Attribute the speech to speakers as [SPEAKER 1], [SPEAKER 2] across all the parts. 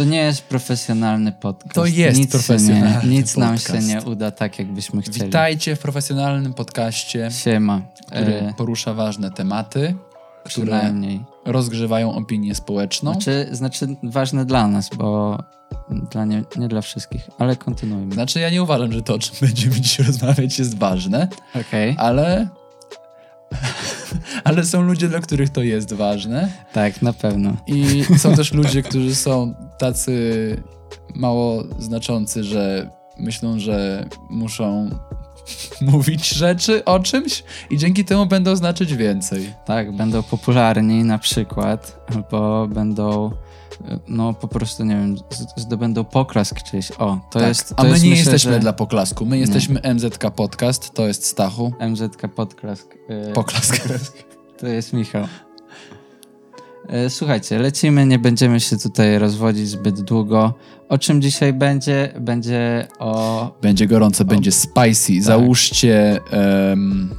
[SPEAKER 1] To nie jest profesjonalny podcast.
[SPEAKER 2] To jest
[SPEAKER 1] nic
[SPEAKER 2] profesjonalny
[SPEAKER 1] nie, Nic nam
[SPEAKER 2] podcast.
[SPEAKER 1] się nie uda tak, jakbyśmy chcieli.
[SPEAKER 2] Witajcie w profesjonalnym podcaście,
[SPEAKER 1] Siema.
[SPEAKER 2] który
[SPEAKER 1] E,
[SPEAKER 2] porusza ważne tematy, które rozgrzewają opinię społeczną.
[SPEAKER 1] Znaczy, znaczy ważne dla nas, bo dla nie, nie dla wszystkich, ale kontynuujmy.
[SPEAKER 2] Znaczy, ja nie uważam, że to, o czym będziemy dzisiaj rozmawiać, jest ważne,
[SPEAKER 1] Okej.
[SPEAKER 2] ale. Ale są ludzie, dla których to jest ważne.
[SPEAKER 1] Tak, na pewno.
[SPEAKER 2] I są też ludzie, którzy są tacy mało znaczący, że myślą, że muszą mówić rzeczy o czymś i dzięki temu będą znaczyć więcej.
[SPEAKER 1] Tak, będą popularni na przykład, albo będą, no po prostu, nie wiem, zdobędą poklask czyjś. O, to
[SPEAKER 2] tak.
[SPEAKER 1] jest. To
[SPEAKER 2] A my
[SPEAKER 1] jest,
[SPEAKER 2] nie
[SPEAKER 1] myślę,
[SPEAKER 2] jesteśmy
[SPEAKER 1] że
[SPEAKER 2] dla poklasku. My jesteśmy MZK Podcast, to jest Stachu.
[SPEAKER 1] MZK Podklask. e,
[SPEAKER 2] Poklask.
[SPEAKER 1] To jest Michał. E, Słuchajcie, lecimy, nie będziemy się tutaj rozwodzić zbyt długo. O czym dzisiaj będzie? Będzie o.
[SPEAKER 2] Będzie gorąco, będzie spicy.
[SPEAKER 1] Tak.
[SPEAKER 2] Załóżcie. em,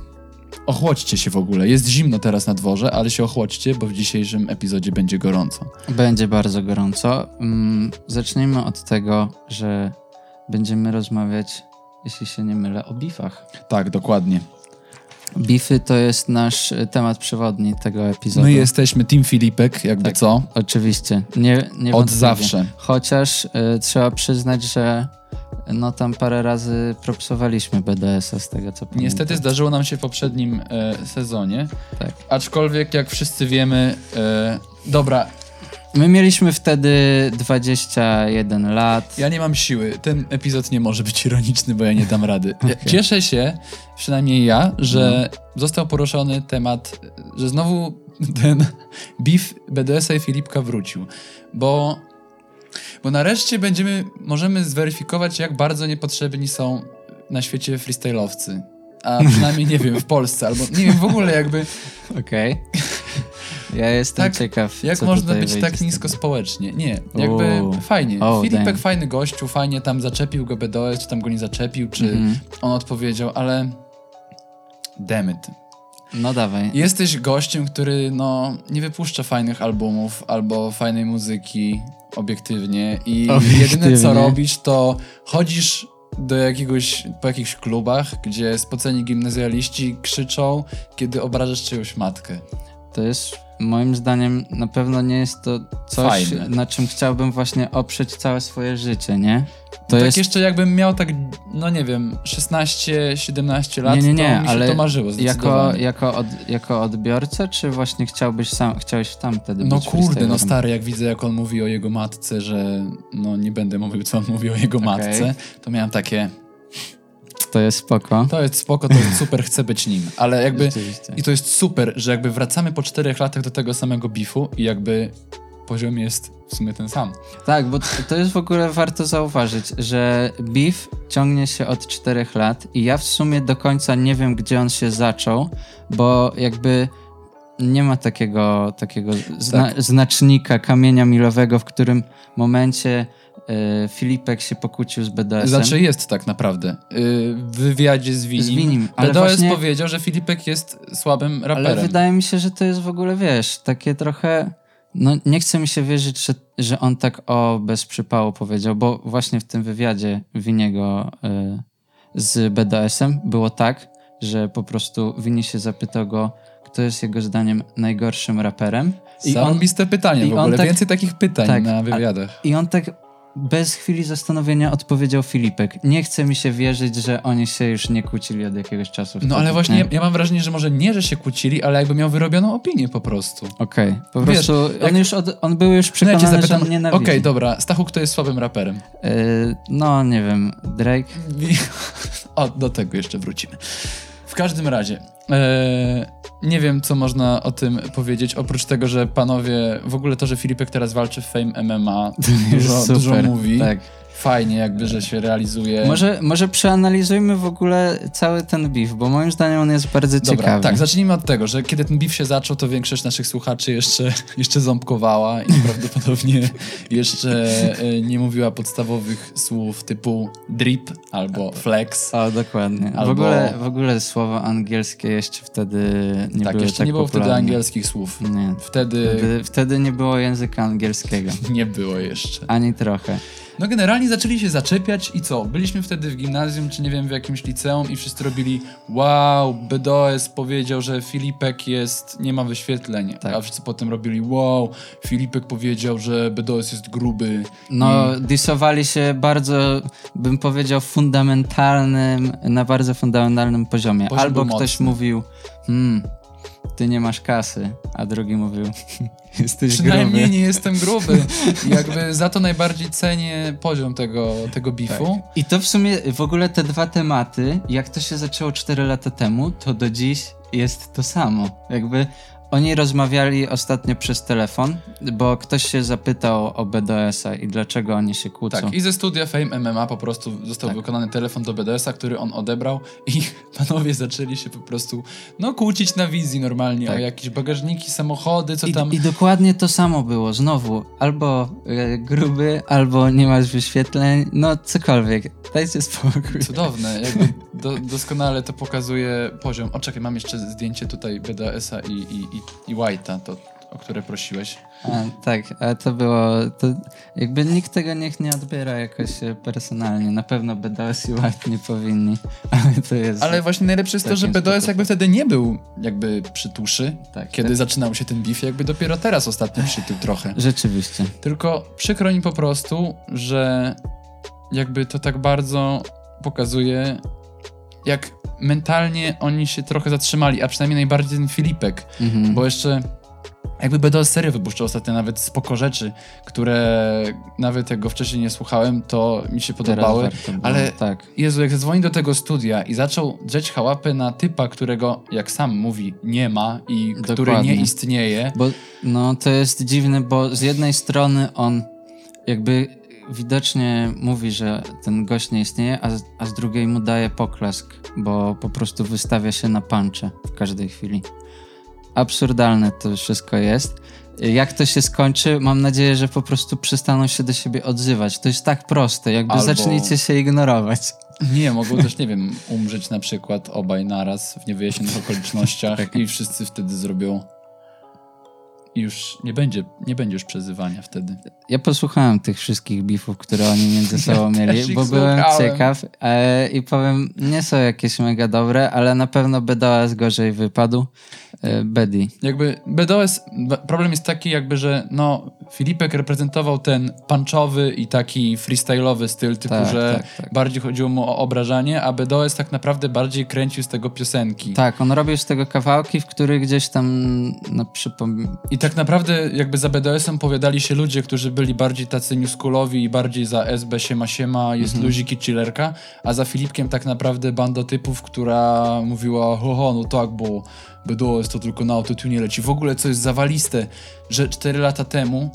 [SPEAKER 2] ochłodźcie się w ogóle. Jest zimno teraz na dworze, ale się ochłodźcie, bo w dzisiejszym epizodzie będzie gorąco.
[SPEAKER 1] Będzie bardzo gorąco. Mm, Zacznijmy od tego, że będziemy rozmawiać, jeśli się nie mylę, o bifach.
[SPEAKER 2] Tak, dokładnie.
[SPEAKER 1] Bify to jest nasz e, temat przewodni tego epizodu.
[SPEAKER 2] My jesteśmy Team Filipek, jakby
[SPEAKER 1] Tak.
[SPEAKER 2] co?
[SPEAKER 1] Oczywiście. Nie, nie
[SPEAKER 2] Od zawsze.
[SPEAKER 1] Chociaż y, trzeba przyznać, że no tam parę razy propsowaliśmy BDS-a z tego co pamiętam.
[SPEAKER 2] Niestety zdarzyło nam się w poprzednim e, sezonie.
[SPEAKER 1] Tak.
[SPEAKER 2] Aczkolwiek, jak wszyscy wiemy, e, dobra,
[SPEAKER 1] My mieliśmy wtedy 21 lat.
[SPEAKER 2] ja nie mam siły. Ten epizod nie może być ironiczny, bo ja nie dam rady. Ja Cieszę się, przynajmniej ja, że został poruszony temat, że znowu ten beef BDS-a i Filipka wrócił. Bo, bo nareszcie będziemy, możemy zweryfikować, jak bardzo niepotrzebni są na świecie freestyle'owcy. A przynajmniej, nie wiem, w Polsce, albo nie wiem, w ogóle jakby
[SPEAKER 1] Okej. Ja jestem
[SPEAKER 2] Tak,
[SPEAKER 1] ciekaw,
[SPEAKER 2] Jak można być tak nisko
[SPEAKER 1] tego.
[SPEAKER 2] społecznie? Nie, jakby
[SPEAKER 1] Uuu.
[SPEAKER 2] fajnie.
[SPEAKER 1] Oh,
[SPEAKER 2] Filipek
[SPEAKER 1] damn.
[SPEAKER 2] fajny gościu, fajnie tam zaczepił go BDOS, czy tam go nie zaczepił, czy
[SPEAKER 1] Mhm.
[SPEAKER 2] on odpowiedział, ale damn it.
[SPEAKER 1] No dawaj.
[SPEAKER 2] Jesteś gościem, który no nie wypuszcza fajnych albumów albo fajnej muzyki obiektywnie i
[SPEAKER 1] Obiektywnie.
[SPEAKER 2] jedyne co robisz to chodzisz do jakiegoś, po jakichś klubach, gdzie spoceni gimnazjaliści krzyczą, kiedy obrażasz czyjąś matkę.
[SPEAKER 1] To jest moim zdaniem na pewno nie jest to coś,
[SPEAKER 2] Fajne.
[SPEAKER 1] na czym chciałbym właśnie oprzeć całe swoje życie, nie? To
[SPEAKER 2] tak
[SPEAKER 1] jest
[SPEAKER 2] jeszcze jakbym miał tak, no nie wiem, 16-17 lat,
[SPEAKER 1] Nie, nie, nie,
[SPEAKER 2] to mi się
[SPEAKER 1] ale
[SPEAKER 2] to marzyło
[SPEAKER 1] jako, jako, od, jako odbiorca, czy właśnie chciałbyś sam, chciałeś tam wtedy
[SPEAKER 2] No
[SPEAKER 1] być
[SPEAKER 2] kurde, no stary, jak widzę, jak on mówi o jego matce, że no nie będę mówił, co on mówi o jego
[SPEAKER 1] Okej.
[SPEAKER 2] matce, to miałem takie,
[SPEAKER 1] To jest spoko.
[SPEAKER 2] to jest spoko, to jest super, chcę być nim. Ale jakby, i to jest super, że jakby wracamy po czterech latach do tego samego bifu i jakby poziom jest w sumie ten sam.
[SPEAKER 1] Tak, bo to, jest w ogóle warto zauważyć, że beef ciągnie się od czterech lat i ja w sumie do końca nie wiem, gdzie on się zaczął, bo jakby nie ma takiego, takiego zna,
[SPEAKER 2] Tak.
[SPEAKER 1] znacznika kamienia milowego, w którym momencie Filipek się pokłócił z BDS-em.
[SPEAKER 2] Znaczy jest tak naprawdę. Yy, w wywiadzie z Winim,
[SPEAKER 1] Z Winim,
[SPEAKER 2] BDOS
[SPEAKER 1] właśnie-
[SPEAKER 2] powiedział, że Filipek jest słabym raperem.
[SPEAKER 1] Ale wydaje mi się, że to jest w ogóle, wiesz, takie trochę. No, nie chce mi się wierzyć, że, że on tak o bez przypału powiedział, bo właśnie w tym wywiadzie Winiego y, z BDS-em było tak, że po prostu Wini się zapytał go, kto jest jego zdaniem najgorszym raperem. I on,
[SPEAKER 2] Zarąbiste pytanie
[SPEAKER 1] i
[SPEAKER 2] w
[SPEAKER 1] on
[SPEAKER 2] ogóle.
[SPEAKER 1] tak-
[SPEAKER 2] Więcej takich pytań
[SPEAKER 1] tak,
[SPEAKER 2] na
[SPEAKER 1] a-
[SPEAKER 2] wywiadach.
[SPEAKER 1] I on tak bez chwili zastanowienia odpowiedział Filipek. Nie chce mi się wierzyć, że oni się już nie kłócili od jakiegoś czasu.
[SPEAKER 2] No ale właśnie
[SPEAKER 1] nie?
[SPEAKER 2] ja, ja mam wrażenie, że może nie, że się kłócili, ale jakby miał wyrobioną opinię po prostu.
[SPEAKER 1] Okej, po
[SPEAKER 2] Wiesz,
[SPEAKER 1] prostu
[SPEAKER 2] jak-
[SPEAKER 1] on już od, on był już
[SPEAKER 2] No ja
[SPEAKER 1] przekonany, że
[SPEAKER 2] zapytam,
[SPEAKER 1] on nienawidzi.
[SPEAKER 2] okej, dobra, Stachu, kto jest słabym raperem?
[SPEAKER 1] Yy, no, nie wiem, Drake.
[SPEAKER 2] O, do tego jeszcze wrócimy. W każdym razie, e, nie wiem, co można o tym powiedzieć, oprócz tego, że panowie, w ogóle to, że Filipek teraz walczy w Fame MMA, dużo, dużo mówi.
[SPEAKER 1] Tak.
[SPEAKER 2] Fajnie jakby, że się realizuje.
[SPEAKER 1] Może, może przeanalizujmy w ogóle cały ten beef, bo moim zdaniem on jest bardzo
[SPEAKER 2] Dobra,
[SPEAKER 1] ciekawy.
[SPEAKER 2] tak, zacznijmy od tego, że kiedy ten beef się zaczął, to większość naszych słuchaczy jeszcze, jeszcze ząbkowała i prawdopodobnie jeszcze e, nie mówiła podstawowych słów typu drip albo flex.
[SPEAKER 1] O, dokładnie. W,
[SPEAKER 2] Albo-
[SPEAKER 1] ogóle, w ogóle słowa angielskie jeszcze wtedy nie
[SPEAKER 2] tak, jeszcze
[SPEAKER 1] tak
[SPEAKER 2] nie było wtedy
[SPEAKER 1] popularne.
[SPEAKER 2] angielskich słów.
[SPEAKER 1] Nie.
[SPEAKER 2] Wtedy
[SPEAKER 1] Wtedy, wtedy nie było języka angielskiego.
[SPEAKER 2] nie było jeszcze.
[SPEAKER 1] Ani trochę.
[SPEAKER 2] No generalnie zaczęli się zaczepiać i co? Byliśmy wtedy w gimnazjum, czy nie wiem, w jakimś liceum i wszyscy robili wow, BDOS powiedział, że Filipek jest, nie ma wyświetleń.
[SPEAKER 1] Tak.
[SPEAKER 2] A wszyscy potem robili wow, Filipek powiedział, że BDOS jest gruby.
[SPEAKER 1] No, disowali się bardzo, bym powiedział, fundamentalnym, na bardzo fundamentalnym poziomie.
[SPEAKER 2] Poziom
[SPEAKER 1] Albo ktoś
[SPEAKER 2] mocny.
[SPEAKER 1] mówił, hmm, ty nie masz kasy, a drugi mówił, jesteś
[SPEAKER 2] Przynajmniej
[SPEAKER 1] gruby.
[SPEAKER 2] nie jestem gruby. Jakby za to najbardziej cenię poziom tego, tego bifu.
[SPEAKER 1] I to w sumie, w ogóle te dwa tematy, jak to się zaczęło 4 lata temu, to do dziś jest to samo. Jakby oni rozmawiali ostatnio przez telefon, bo ktoś się zapytał o BDS-a i dlaczego oni się kłócą.
[SPEAKER 2] Tak, i ze studia Fame MMA po prostu został
[SPEAKER 1] Tak.
[SPEAKER 2] wykonany telefon do BDS-a, który on odebrał i panowie zaczęli się po prostu, no, kłócić na wizji normalnie
[SPEAKER 1] Tak.
[SPEAKER 2] o jakieś bagażniki, samochody, co
[SPEAKER 1] I,
[SPEAKER 2] tam...
[SPEAKER 1] I dokładnie to samo było, znowu, albo e, gruby, albo nie masz wyświetleń, no cokolwiek, dajcie spokój.
[SPEAKER 2] Cudowne, jakby do, doskonale to pokazuje poziom. O, czekaj, mam jeszcze zdjęcie tutaj BDS-a i, i, i, i White'a, to, o które prosiłeś.
[SPEAKER 1] A, tak, ale to było, to jakby nikt tego niech nie odbiera jakoś e, personalnie, na pewno BDS i White nie powinni, ale to jest...
[SPEAKER 2] Ale właśnie najlepsze jest to, że
[SPEAKER 1] sposobem.
[SPEAKER 2] jakby wtedy nie był jakby przytuszy,
[SPEAKER 1] Tak,
[SPEAKER 2] kiedy
[SPEAKER 1] tak.
[SPEAKER 2] zaczynał się ten beef, jakby dopiero teraz ostatnio przytył trochę.
[SPEAKER 1] Rzeczywiście.
[SPEAKER 2] Tylko przykro mi po prostu, że jakby to tak bardzo pokazuje, jak mentalnie oni się trochę zatrzymali, a przynajmniej najbardziej ten Filipek,
[SPEAKER 1] Mhm.
[SPEAKER 2] bo jeszcze jakby BDS serio wypuszczał ostatnio nawet spoko rzeczy, które nawet jak go wcześniej nie słuchałem, to mi się podobały.
[SPEAKER 1] było,
[SPEAKER 2] ale-
[SPEAKER 1] Tak.
[SPEAKER 2] Jezu, jak zadzwonił do tego studia i zaczął drzeć hałapę na typa, którego, jak sam mówi, nie ma i który
[SPEAKER 1] Dokładnie.
[SPEAKER 2] nie istnieje.
[SPEAKER 1] Bo no to jest dziwne, bo z jednej strony on jakby widocznie mówi, że ten gość nie istnieje, a z, a z drugiej mu daje poklask, bo po prostu wystawia się na pancze w każdej chwili. Absurdalne to wszystko jest. Jak to się skończy, mam nadzieję, że po prostu przestaną się do siebie odzywać. To jest tak proste, jakby
[SPEAKER 2] Albo-
[SPEAKER 1] zacznijcie się ignorować.
[SPEAKER 2] Nie, mogą też, nie wiem, umrzeć na przykład obaj naraz w niewyjaśnionych okolicznościach
[SPEAKER 1] Tak.
[SPEAKER 2] i wszyscy wtedy zrobią już nie będzie, nie będzie już przezywania wtedy.
[SPEAKER 1] Ja posłuchałem tych wszystkich bifów, które oni między sobą
[SPEAKER 2] też
[SPEAKER 1] mieli, bo byłem
[SPEAKER 2] słuchałem.
[SPEAKER 1] ciekaw e, i powiem, nie są jakieś mega dobre, ale na pewno BDOS gorzej wypadł. E, Bedi.
[SPEAKER 2] Jakby BDOS, problem jest taki jakby, że no Filipek reprezentował ten punchowy i taki freestyle'owy styl, typu,
[SPEAKER 1] Tak,
[SPEAKER 2] że
[SPEAKER 1] tak, tak.
[SPEAKER 2] bardziej chodziło mu o obrażanie, a BDOS tak naprawdę bardziej kręcił z tego piosenki.
[SPEAKER 1] Tak, on robił z tego kawałki, w których gdzieś tam no, przypom...
[SPEAKER 2] I tak naprawdę jakby za BDS-em powiadali się ludzie, którzy byli bardziej tacy newschoolowi i bardziej za SB siema siema, jest
[SPEAKER 1] Mhm.
[SPEAKER 2] luzik i chillerka, a za Filipkiem tak naprawdę banda typów, która mówiła ho ho, no tak, bo BDS to tylko na autotune leci. W ogóle co jest zawaliste, że 4 lata temu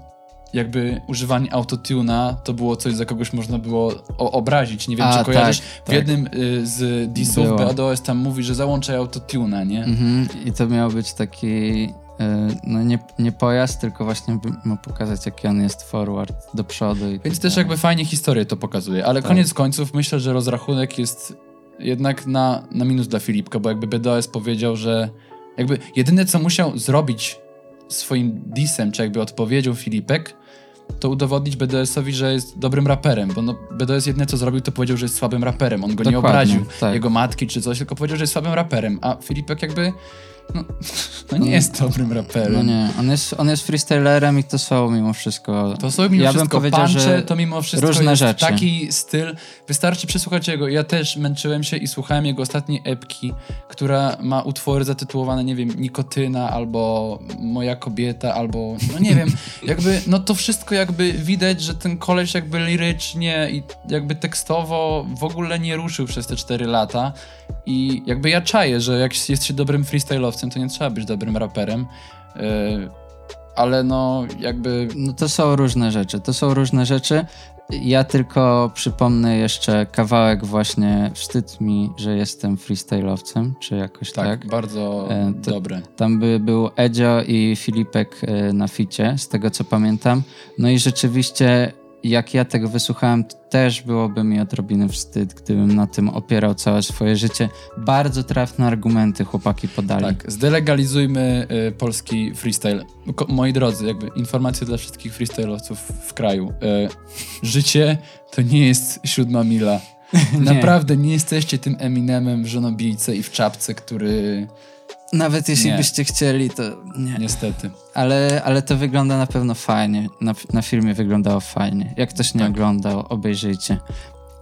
[SPEAKER 2] jakby używanie autotuna to było coś, za kogoś można było obrazić. Nie wiem,
[SPEAKER 1] A,
[SPEAKER 2] czy kojarzysz.
[SPEAKER 1] tak,
[SPEAKER 2] w
[SPEAKER 1] tak.
[SPEAKER 2] jednym y, z disów. BDS tam mówi, że załączaj autotuna, nie?
[SPEAKER 1] Mhm. I to miał być taki, e, no nie, nie pojazd, tylko właśnie mu pokazać, jaki on jest forward do przodu. I
[SPEAKER 2] Więc
[SPEAKER 1] tak
[SPEAKER 2] też jakby fajnie historię to pokazuje, ale
[SPEAKER 1] Tak.
[SPEAKER 2] koniec końców myślę, że rozrachunek jest jednak na, na minus dla Filipka, bo jakby BDS powiedział, że jakby jedyne co musiał zrobić swoim disem, czy jakby odpowiedzią Filipek, to udowodnić BDS-owi, że jest dobrym raperem, bo no, BDS jedyne co zrobił, to powiedział, że jest słabym raperem. On go nie
[SPEAKER 1] Dokładnie,
[SPEAKER 2] obraził,
[SPEAKER 1] tak.
[SPEAKER 2] jego matki czy coś, tylko powiedział, że jest słabym raperem, a Filipek jakby no, no nie jest dobrym raperem.
[SPEAKER 1] No nie, on jest, on jest freestylerem i to są mimo wszystko.
[SPEAKER 2] To są mimo
[SPEAKER 1] ja bym
[SPEAKER 2] wszystko
[SPEAKER 1] powiedział,
[SPEAKER 2] punche,
[SPEAKER 1] że
[SPEAKER 2] to mimo wszystko
[SPEAKER 1] różne
[SPEAKER 2] jest
[SPEAKER 1] rzeczy.
[SPEAKER 2] taki styl. Wystarczy przesłuchać jego. Ja też męczyłem się i słuchałem jego ostatniej epki, która ma utwory zatytułowane, nie wiem, Nikotyna albo Moja kobieta, albo no nie wiem, jakby no to wszystko jakby widać, że ten koleś jakby lirycznie i jakby tekstowo w ogóle nie ruszył przez te 4 lata i jakby ja czaję, że jak jest się dobrym freestyle'owcem, to nie trzeba być dobrym raperem. Yy, ale no jakby...
[SPEAKER 1] No to są różne rzeczy, to są różne rzeczy. Ja tylko przypomnę jeszcze kawałek właśnie Wstyd mi, że jestem freestyle'owcem, czy jakoś tak.
[SPEAKER 2] Tak, bardzo
[SPEAKER 1] E, to-
[SPEAKER 2] dobre.
[SPEAKER 1] Tam by był Edzio i Filipek e, na ficie, z tego co pamiętam. No i rzeczywiście, jak ja tego wysłuchałem, to też byłoby mi odrobinę wstyd, gdybym na tym opierał całe swoje życie. Bardzo trafne argumenty chłopaki podali.
[SPEAKER 2] Tak, zdelegalizujmy y, polski freestyle. Ko- moi drodzy, jakby informacje dla wszystkich freestylowców w kraju. Y, życie to nie jest siódma mila. Naprawdę nie jesteście tym Eminemem w żonobijce i w czapce, który
[SPEAKER 1] Nawet jeśli
[SPEAKER 2] Nie.
[SPEAKER 1] byście chcieli, to nie.
[SPEAKER 2] niestety.
[SPEAKER 1] Ale, ale to wygląda na pewno fajnie. Na, na filmie wyglądało fajnie. Jak ktoś nie
[SPEAKER 2] Tak.
[SPEAKER 1] oglądał, obejrzyjcie.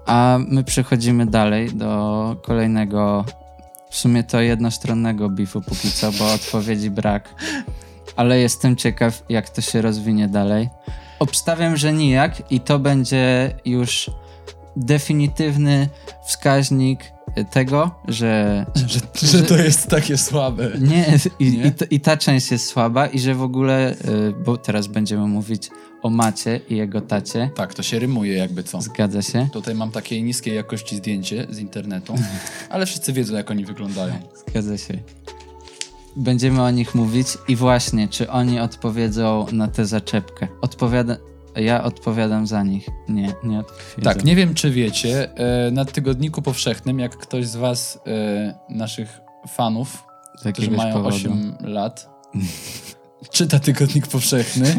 [SPEAKER 1] A my przechodzimy dalej do kolejnego, w sumie to jednostronnego bifu póki co, bo odpowiedzi brak. Ale jestem ciekaw, jak to się rozwinie dalej. Obstawiam, że nijak i to będzie już definitywny wskaźnik tego, że
[SPEAKER 2] Że, że to jest takie słabe.
[SPEAKER 1] nie, i,
[SPEAKER 2] Nie?
[SPEAKER 1] I, to, i ta część jest słaba i że w ogóle, y, bo teraz będziemy mówić o Macie i jego tacie,
[SPEAKER 2] Tak, to się rymuje jakby co.
[SPEAKER 1] zgadza się?
[SPEAKER 2] Tutaj mam takiej niskiej jakości zdjęcie z internetu, ale wszyscy wiedzą, jak oni wyglądają.
[SPEAKER 1] Zgadza się. Będziemy o nich mówić i właśnie, czy oni odpowiedzą na tę zaczepkę. Odpowiada... Ja odpowiadam za nich. Nie, nie odpowiedzą.
[SPEAKER 2] Tak, nie wiem, czy wiecie, e, na Tygodniku Powszechnym, jak ktoś z was, e, naszych fanów,
[SPEAKER 1] Z
[SPEAKER 2] którzy mają
[SPEAKER 1] powodu.
[SPEAKER 2] 8 lat, czyta Tygodnik Powszechny,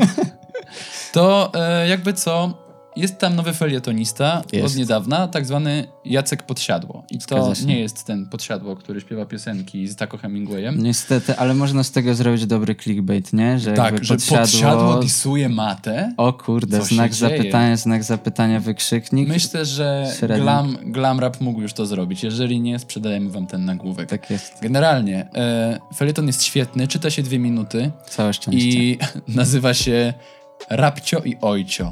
[SPEAKER 2] to e, jakby co, jest tam nowy felietonista
[SPEAKER 1] Jest.
[SPEAKER 2] od niedawna, tak zwany Jacek Podsiadło. I to nie jest ten Podsiadło, który śpiewa piosenki z Taco Hemingwayem.
[SPEAKER 1] Niestety, ale można z tego zrobić dobry clickbait, nie? Że
[SPEAKER 2] tak,
[SPEAKER 1] jakby
[SPEAKER 2] że
[SPEAKER 1] podsiadło...
[SPEAKER 2] Podsiadło disuje matę.
[SPEAKER 1] O kurde,
[SPEAKER 2] Co
[SPEAKER 1] znak zapytania, znak zapytania, wykrzyknik.
[SPEAKER 2] Myślę, że glam, glam Rap mógł już to zrobić. Jeżeli nie, sprzedajemy wam ten nagłówek.
[SPEAKER 1] Tak jest.
[SPEAKER 2] Generalnie, e, felieton jest świetny, czyta się dwie minuty
[SPEAKER 1] Całe szczęście.
[SPEAKER 2] i nazywa się Rapcio i Ojcio.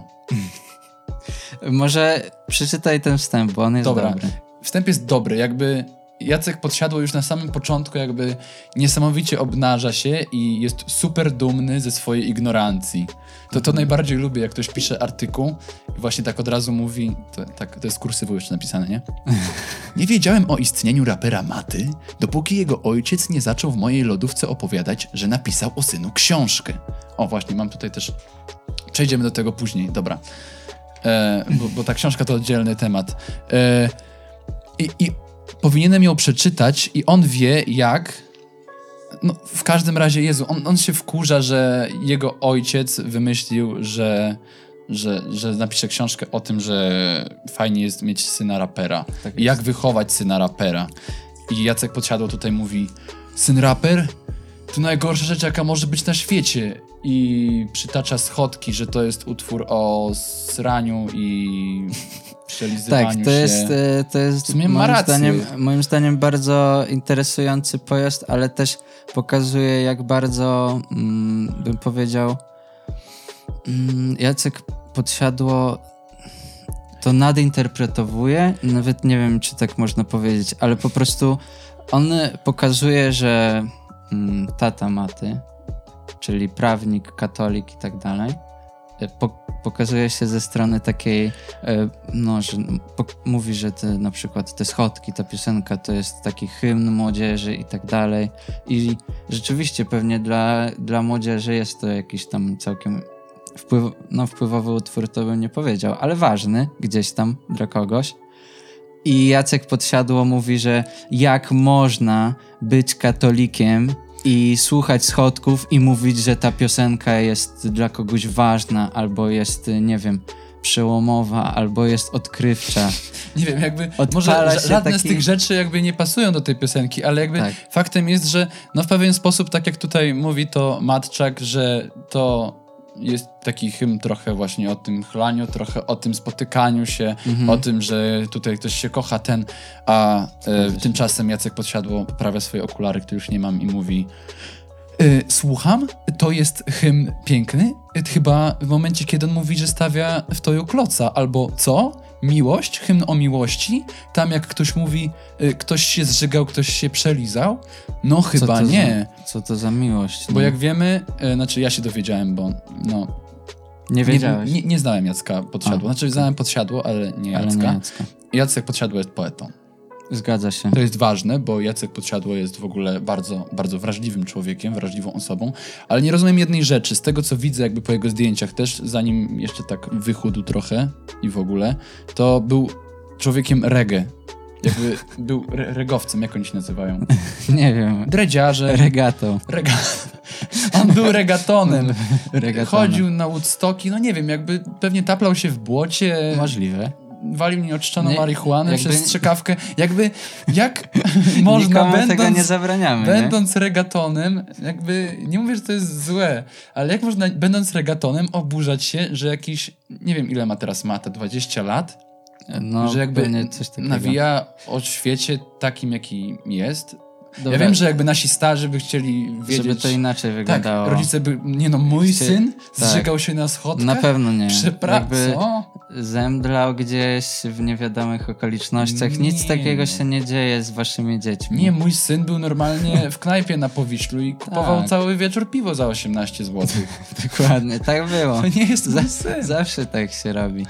[SPEAKER 1] Może przeczytaj ten wstęp, bo on jest
[SPEAKER 2] Dobra.
[SPEAKER 1] dobry.
[SPEAKER 2] Wstęp jest dobry, jakby Jacek podsiadło już na samym początku, jakby niesamowicie obnaża się i jest super dumny ze swojej ignorancji. To to najbardziej lubię, jak ktoś pisze artykuł i właśnie tak od razu mówi, to, tak, to jest kursywą jeszcze napisane, nie? Nie wiedziałem o istnieniu rapera Maty, dopóki jego ojciec nie zaczął w mojej lodówce opowiadać, że napisał o synu książkę. O, właśnie, mam tutaj też... Przejdziemy do tego później, dobra. E, bo, bo ta książka to oddzielny temat. E, i, I powinienem ją przeczytać i on wie jak... No, w każdym razie, Jezu, on, on się wkurza, że jego ojciec wymyślił, że, że, że napisze książkę o tym, że fajnie jest mieć syna rapera.
[SPEAKER 1] Tak
[SPEAKER 2] jak wychować syna rapera. I Jacek Podsiadło tutaj mówi, syn raper? To najgorsza rzecz, jaka może być na świecie. I przytacza schodki, że to jest utwór o sraniu i przelizywaniu
[SPEAKER 1] Tak,
[SPEAKER 2] się.
[SPEAKER 1] to jest, e, to jest moim,
[SPEAKER 2] rację.
[SPEAKER 1] zdaniem, moim zdaniem bardzo interesujący pojazd, ale też pokazuje, jak bardzo, mm, bym powiedział, mm, Jacek Podsiadło to nadinterpretowuje, nawet nie wiem, czy tak można powiedzieć, ale po prostu on pokazuje, że mm, tata Maty, czyli prawnik, katolik i tak dalej, e, po, pokazuje się ze strony takiej, e, no, że po, mówi, że te, na przykład te schodki, ta piosenka to jest taki hymn młodzieży i tak dalej. I rzeczywiście pewnie dla, dla młodzieży jest to jakiś tam całkiem wpływ, no, wpływowy utwór, to bym nie powiedział, ale ważny gdzieś tam dla kogoś. I Jacek Podsiadło mówi, że jak można być katolikiem i słuchać schodków i mówić, że ta piosenka jest dla kogoś ważna, albo jest, nie wiem, przełomowa, albo jest odkrywcza.
[SPEAKER 2] Nie wiem, jakby
[SPEAKER 1] Odpala
[SPEAKER 2] może żadne z
[SPEAKER 1] taki-
[SPEAKER 2] tych rzeczy jakby nie pasują do tej piosenki, ale jakby
[SPEAKER 1] Tak.
[SPEAKER 2] faktem jest, że no w pewien sposób, tak jak tutaj mówi to Matczak, że to jest taki hymn trochę właśnie o tym chlaniu, trochę o tym spotykaniu się,
[SPEAKER 1] Mhm.
[SPEAKER 2] o tym, że tutaj ktoś się kocha, ten, a e, tymczasem Jacek Podsiadło poprawia swoje okulary, które już nie mam i mówi słucham, to jest hymn piękny, y, chyba w momencie, kiedy on mówi, że stawia w toju kloca, albo co? Miłość, hymn o miłości, tam jak ktoś mówi, y, ktoś się zżygał, ktoś się przelizał, no chyba
[SPEAKER 1] co
[SPEAKER 2] nie.
[SPEAKER 1] Za, co to za miłość?
[SPEAKER 2] Bo
[SPEAKER 1] no?
[SPEAKER 2] jak wiemy, y, znaczy ja się dowiedziałem, bo no,
[SPEAKER 1] Nie
[SPEAKER 2] nie,
[SPEAKER 1] wiedziałeś,
[SPEAKER 2] nie, nie znałem Jacka Podsiadło,
[SPEAKER 1] A,
[SPEAKER 2] znaczy znałem Podsiadło, ale nie
[SPEAKER 1] ale
[SPEAKER 2] Jacka.
[SPEAKER 1] nie Jacka.
[SPEAKER 2] Jacek Podsiadło jest poetą.
[SPEAKER 1] Zgadza się.
[SPEAKER 2] To jest ważne, bo Jacek Podsiadło jest w ogóle bardzo, bardzo wrażliwym człowiekiem, wrażliwą osobą, ale nie rozumiem jednej rzeczy, z tego co widzę jakby po jego zdjęciach też, zanim jeszcze tak wychudł trochę i w ogóle, to był człowiekiem reggae. Jakby był re regowcem, jak oni się nazywają?
[SPEAKER 1] Nie wiem.
[SPEAKER 2] Dredziarze.
[SPEAKER 1] Regatą.
[SPEAKER 2] Rega... On był regatonem.
[SPEAKER 1] Regatonem.
[SPEAKER 2] Chodził na Woodstocki, no nie wiem, jakby pewnie taplał się w błocie.
[SPEAKER 1] Możliwe.
[SPEAKER 2] Walił nieoczyszczoną
[SPEAKER 1] Nie,
[SPEAKER 2] marihuanę
[SPEAKER 1] jakby-
[SPEAKER 2] przez strzykawkę. Jakby, jak można, będąc,
[SPEAKER 1] tego nie zabraniamy, nie?
[SPEAKER 2] będąc regatonem, jakby, nie mówię, że to jest złe, ale jak można, będąc regatonem, oburzać się, że jakiś, nie wiem ile ma teraz Mata, 20 lat,
[SPEAKER 1] No,
[SPEAKER 2] że jakby
[SPEAKER 1] coś takiego.
[SPEAKER 2] nawija o świecie takim, jaki jest.
[SPEAKER 1] Dobra,
[SPEAKER 2] Ja wiem, że jakby nasi starzy by chcieli wiedzieć...
[SPEAKER 1] Żeby to inaczej
[SPEAKER 2] tak,
[SPEAKER 1] wyglądało.
[SPEAKER 2] rodzice by, nie no, mój
[SPEAKER 1] Chcie-
[SPEAKER 2] syn
[SPEAKER 1] tak.
[SPEAKER 2] zżygał się na schodkach.
[SPEAKER 1] Na pewno nie.
[SPEAKER 2] Przepraszam,
[SPEAKER 1] zemdlał gdzieś w niewiadomych okolicznościach. Nic
[SPEAKER 2] Nie.
[SPEAKER 1] takiego się nie dzieje z waszymi dziećmi.
[SPEAKER 2] Nie, mój syn był normalnie w knajpie na Powiślu i kupował
[SPEAKER 1] Tak.
[SPEAKER 2] cały wieczór piwo za 18 zł.
[SPEAKER 1] Dokładnie, tak było.
[SPEAKER 2] To nie jest
[SPEAKER 1] Za-
[SPEAKER 2] syn.
[SPEAKER 1] Zawsze tak się robi.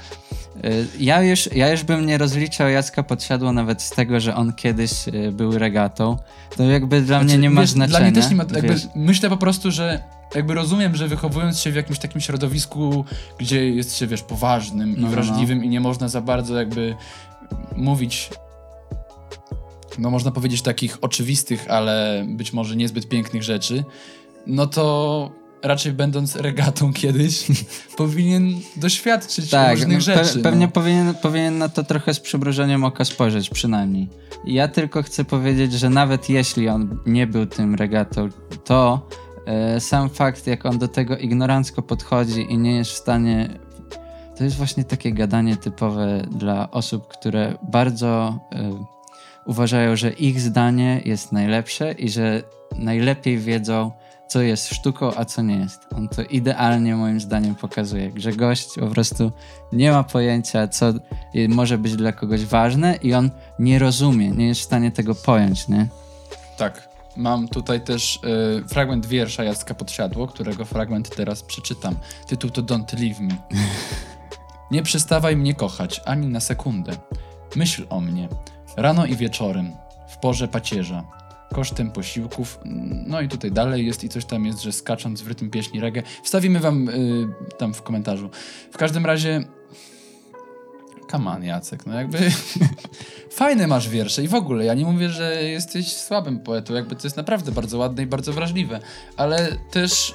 [SPEAKER 1] Y, Ja już, ja już bym nie rozliczał Jacka Podsiadło nawet z tego, że on kiedyś y, był regatą. To jakby dla mnie
[SPEAKER 2] Znaczy,
[SPEAKER 1] nie ma
[SPEAKER 2] wiesz,
[SPEAKER 1] znaczenia.
[SPEAKER 2] Dla mnie też nie ma, jakby,
[SPEAKER 1] wiesz.
[SPEAKER 2] myślę po prostu, że jakby rozumiem, że wychowując się w jakimś takim środowisku, gdzie jest się, wiesz, poważnym
[SPEAKER 1] No,
[SPEAKER 2] i
[SPEAKER 1] no,
[SPEAKER 2] wrażliwym i nie można za bardzo jakby mówić no można powiedzieć takich oczywistych, ale być może niezbyt pięknych rzeczy, no to raczej będąc regatą kiedyś powinien doświadczyć
[SPEAKER 1] Tak,
[SPEAKER 2] różnych
[SPEAKER 1] no,
[SPEAKER 2] rzeczy.
[SPEAKER 1] pe- pewnie
[SPEAKER 2] no.
[SPEAKER 1] powinien, powinien na to trochę z przymrużeniem oka spojrzeć, przynajmniej. Ja tylko chcę powiedzieć, że nawet jeśli on nie był tym regatą, to e, sam fakt, jak on do tego ignorancko podchodzi i nie jest w stanie. To jest właśnie takie gadanie typowe dla osób, które bardzo e, uważają, że ich zdanie jest najlepsze i że najlepiej wiedzą, co jest sztuką, a co nie jest. On to idealnie moim zdaniem pokazuje, że gość po prostu nie ma pojęcia, co może być dla kogoś ważne i on nie rozumie, nie jest w stanie tego pojąć, nie?
[SPEAKER 2] Tak. Mam tutaj też y, fragment wiersza Jacka Podsiadło, którego fragment teraz przeczytam. Tytuł to Don't Leave Me. Nie przestawaj mnie kochać, ani na sekundę. Myśl o mnie. Rano i wieczorem, w porze pacierza, kosztem posiłków. No i tutaj dalej jest i coś tam jest, że skacząc w rytm pieśni reggae. Wstawimy wam y, tam w komentarzu. W każdym razie... On, Jacek, no jakby... Fajne masz wiersze i w ogóle, ja nie mówię, że jesteś słabym poetą, jakby to jest naprawdę bardzo ładne i bardzo wrażliwe, ale też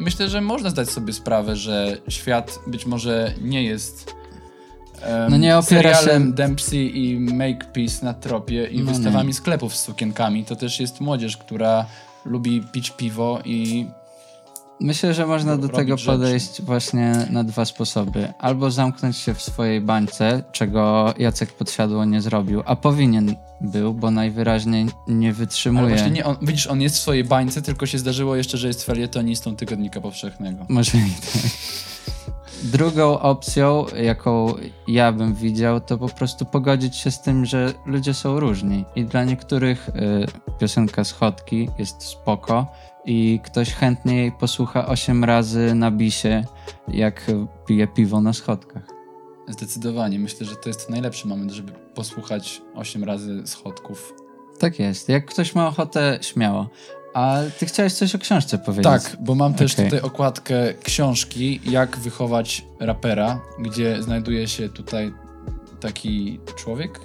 [SPEAKER 2] myślę, że można zdać sobie sprawę, że świat być może nie jest
[SPEAKER 1] No nie opiera się-
[SPEAKER 2] serialem Dempsey i Makepeace na tropie i
[SPEAKER 1] No
[SPEAKER 2] wystawami
[SPEAKER 1] nie.
[SPEAKER 2] sklepów z sukienkami. To też jest młodzież, która lubi pić piwo i
[SPEAKER 1] Myślę, że można do tego
[SPEAKER 2] rzeczy.
[SPEAKER 1] podejść właśnie na dwa sposoby. Albo zamknąć się w swojej bańce, czego Jacek Podsiadło nie zrobił, a powinien był, bo najwyraźniej nie
[SPEAKER 2] ale
[SPEAKER 1] wytrzymuje.
[SPEAKER 2] właśnie nie, on, widzisz, on jest w swojej bańce, tylko się zdarzyło jeszcze, że jest felietonistą Tygodnika Powszechnego.
[SPEAKER 1] Możliwe. tak. Drugą opcją, jaką ja bym widział, to po prostu pogodzić się z tym, że ludzie są różni. I dla niektórych y, piosenka schodki jest spoko i ktoś chętnie jej posłucha 8 razy na bisie, jak pije piwo na schodkach.
[SPEAKER 2] Zdecydowanie. Myślę, że to jest najlepszy moment, żeby posłuchać 8 razy schodków.
[SPEAKER 1] Tak jest. Jak ktoś ma ochotę, śmiało. A ty chciałeś coś o książce powiedzieć?
[SPEAKER 2] Tak, bo mam też
[SPEAKER 1] Okej.
[SPEAKER 2] tutaj okładkę książki Jak wychować rapera, gdzie znajduje się tutaj taki człowiek,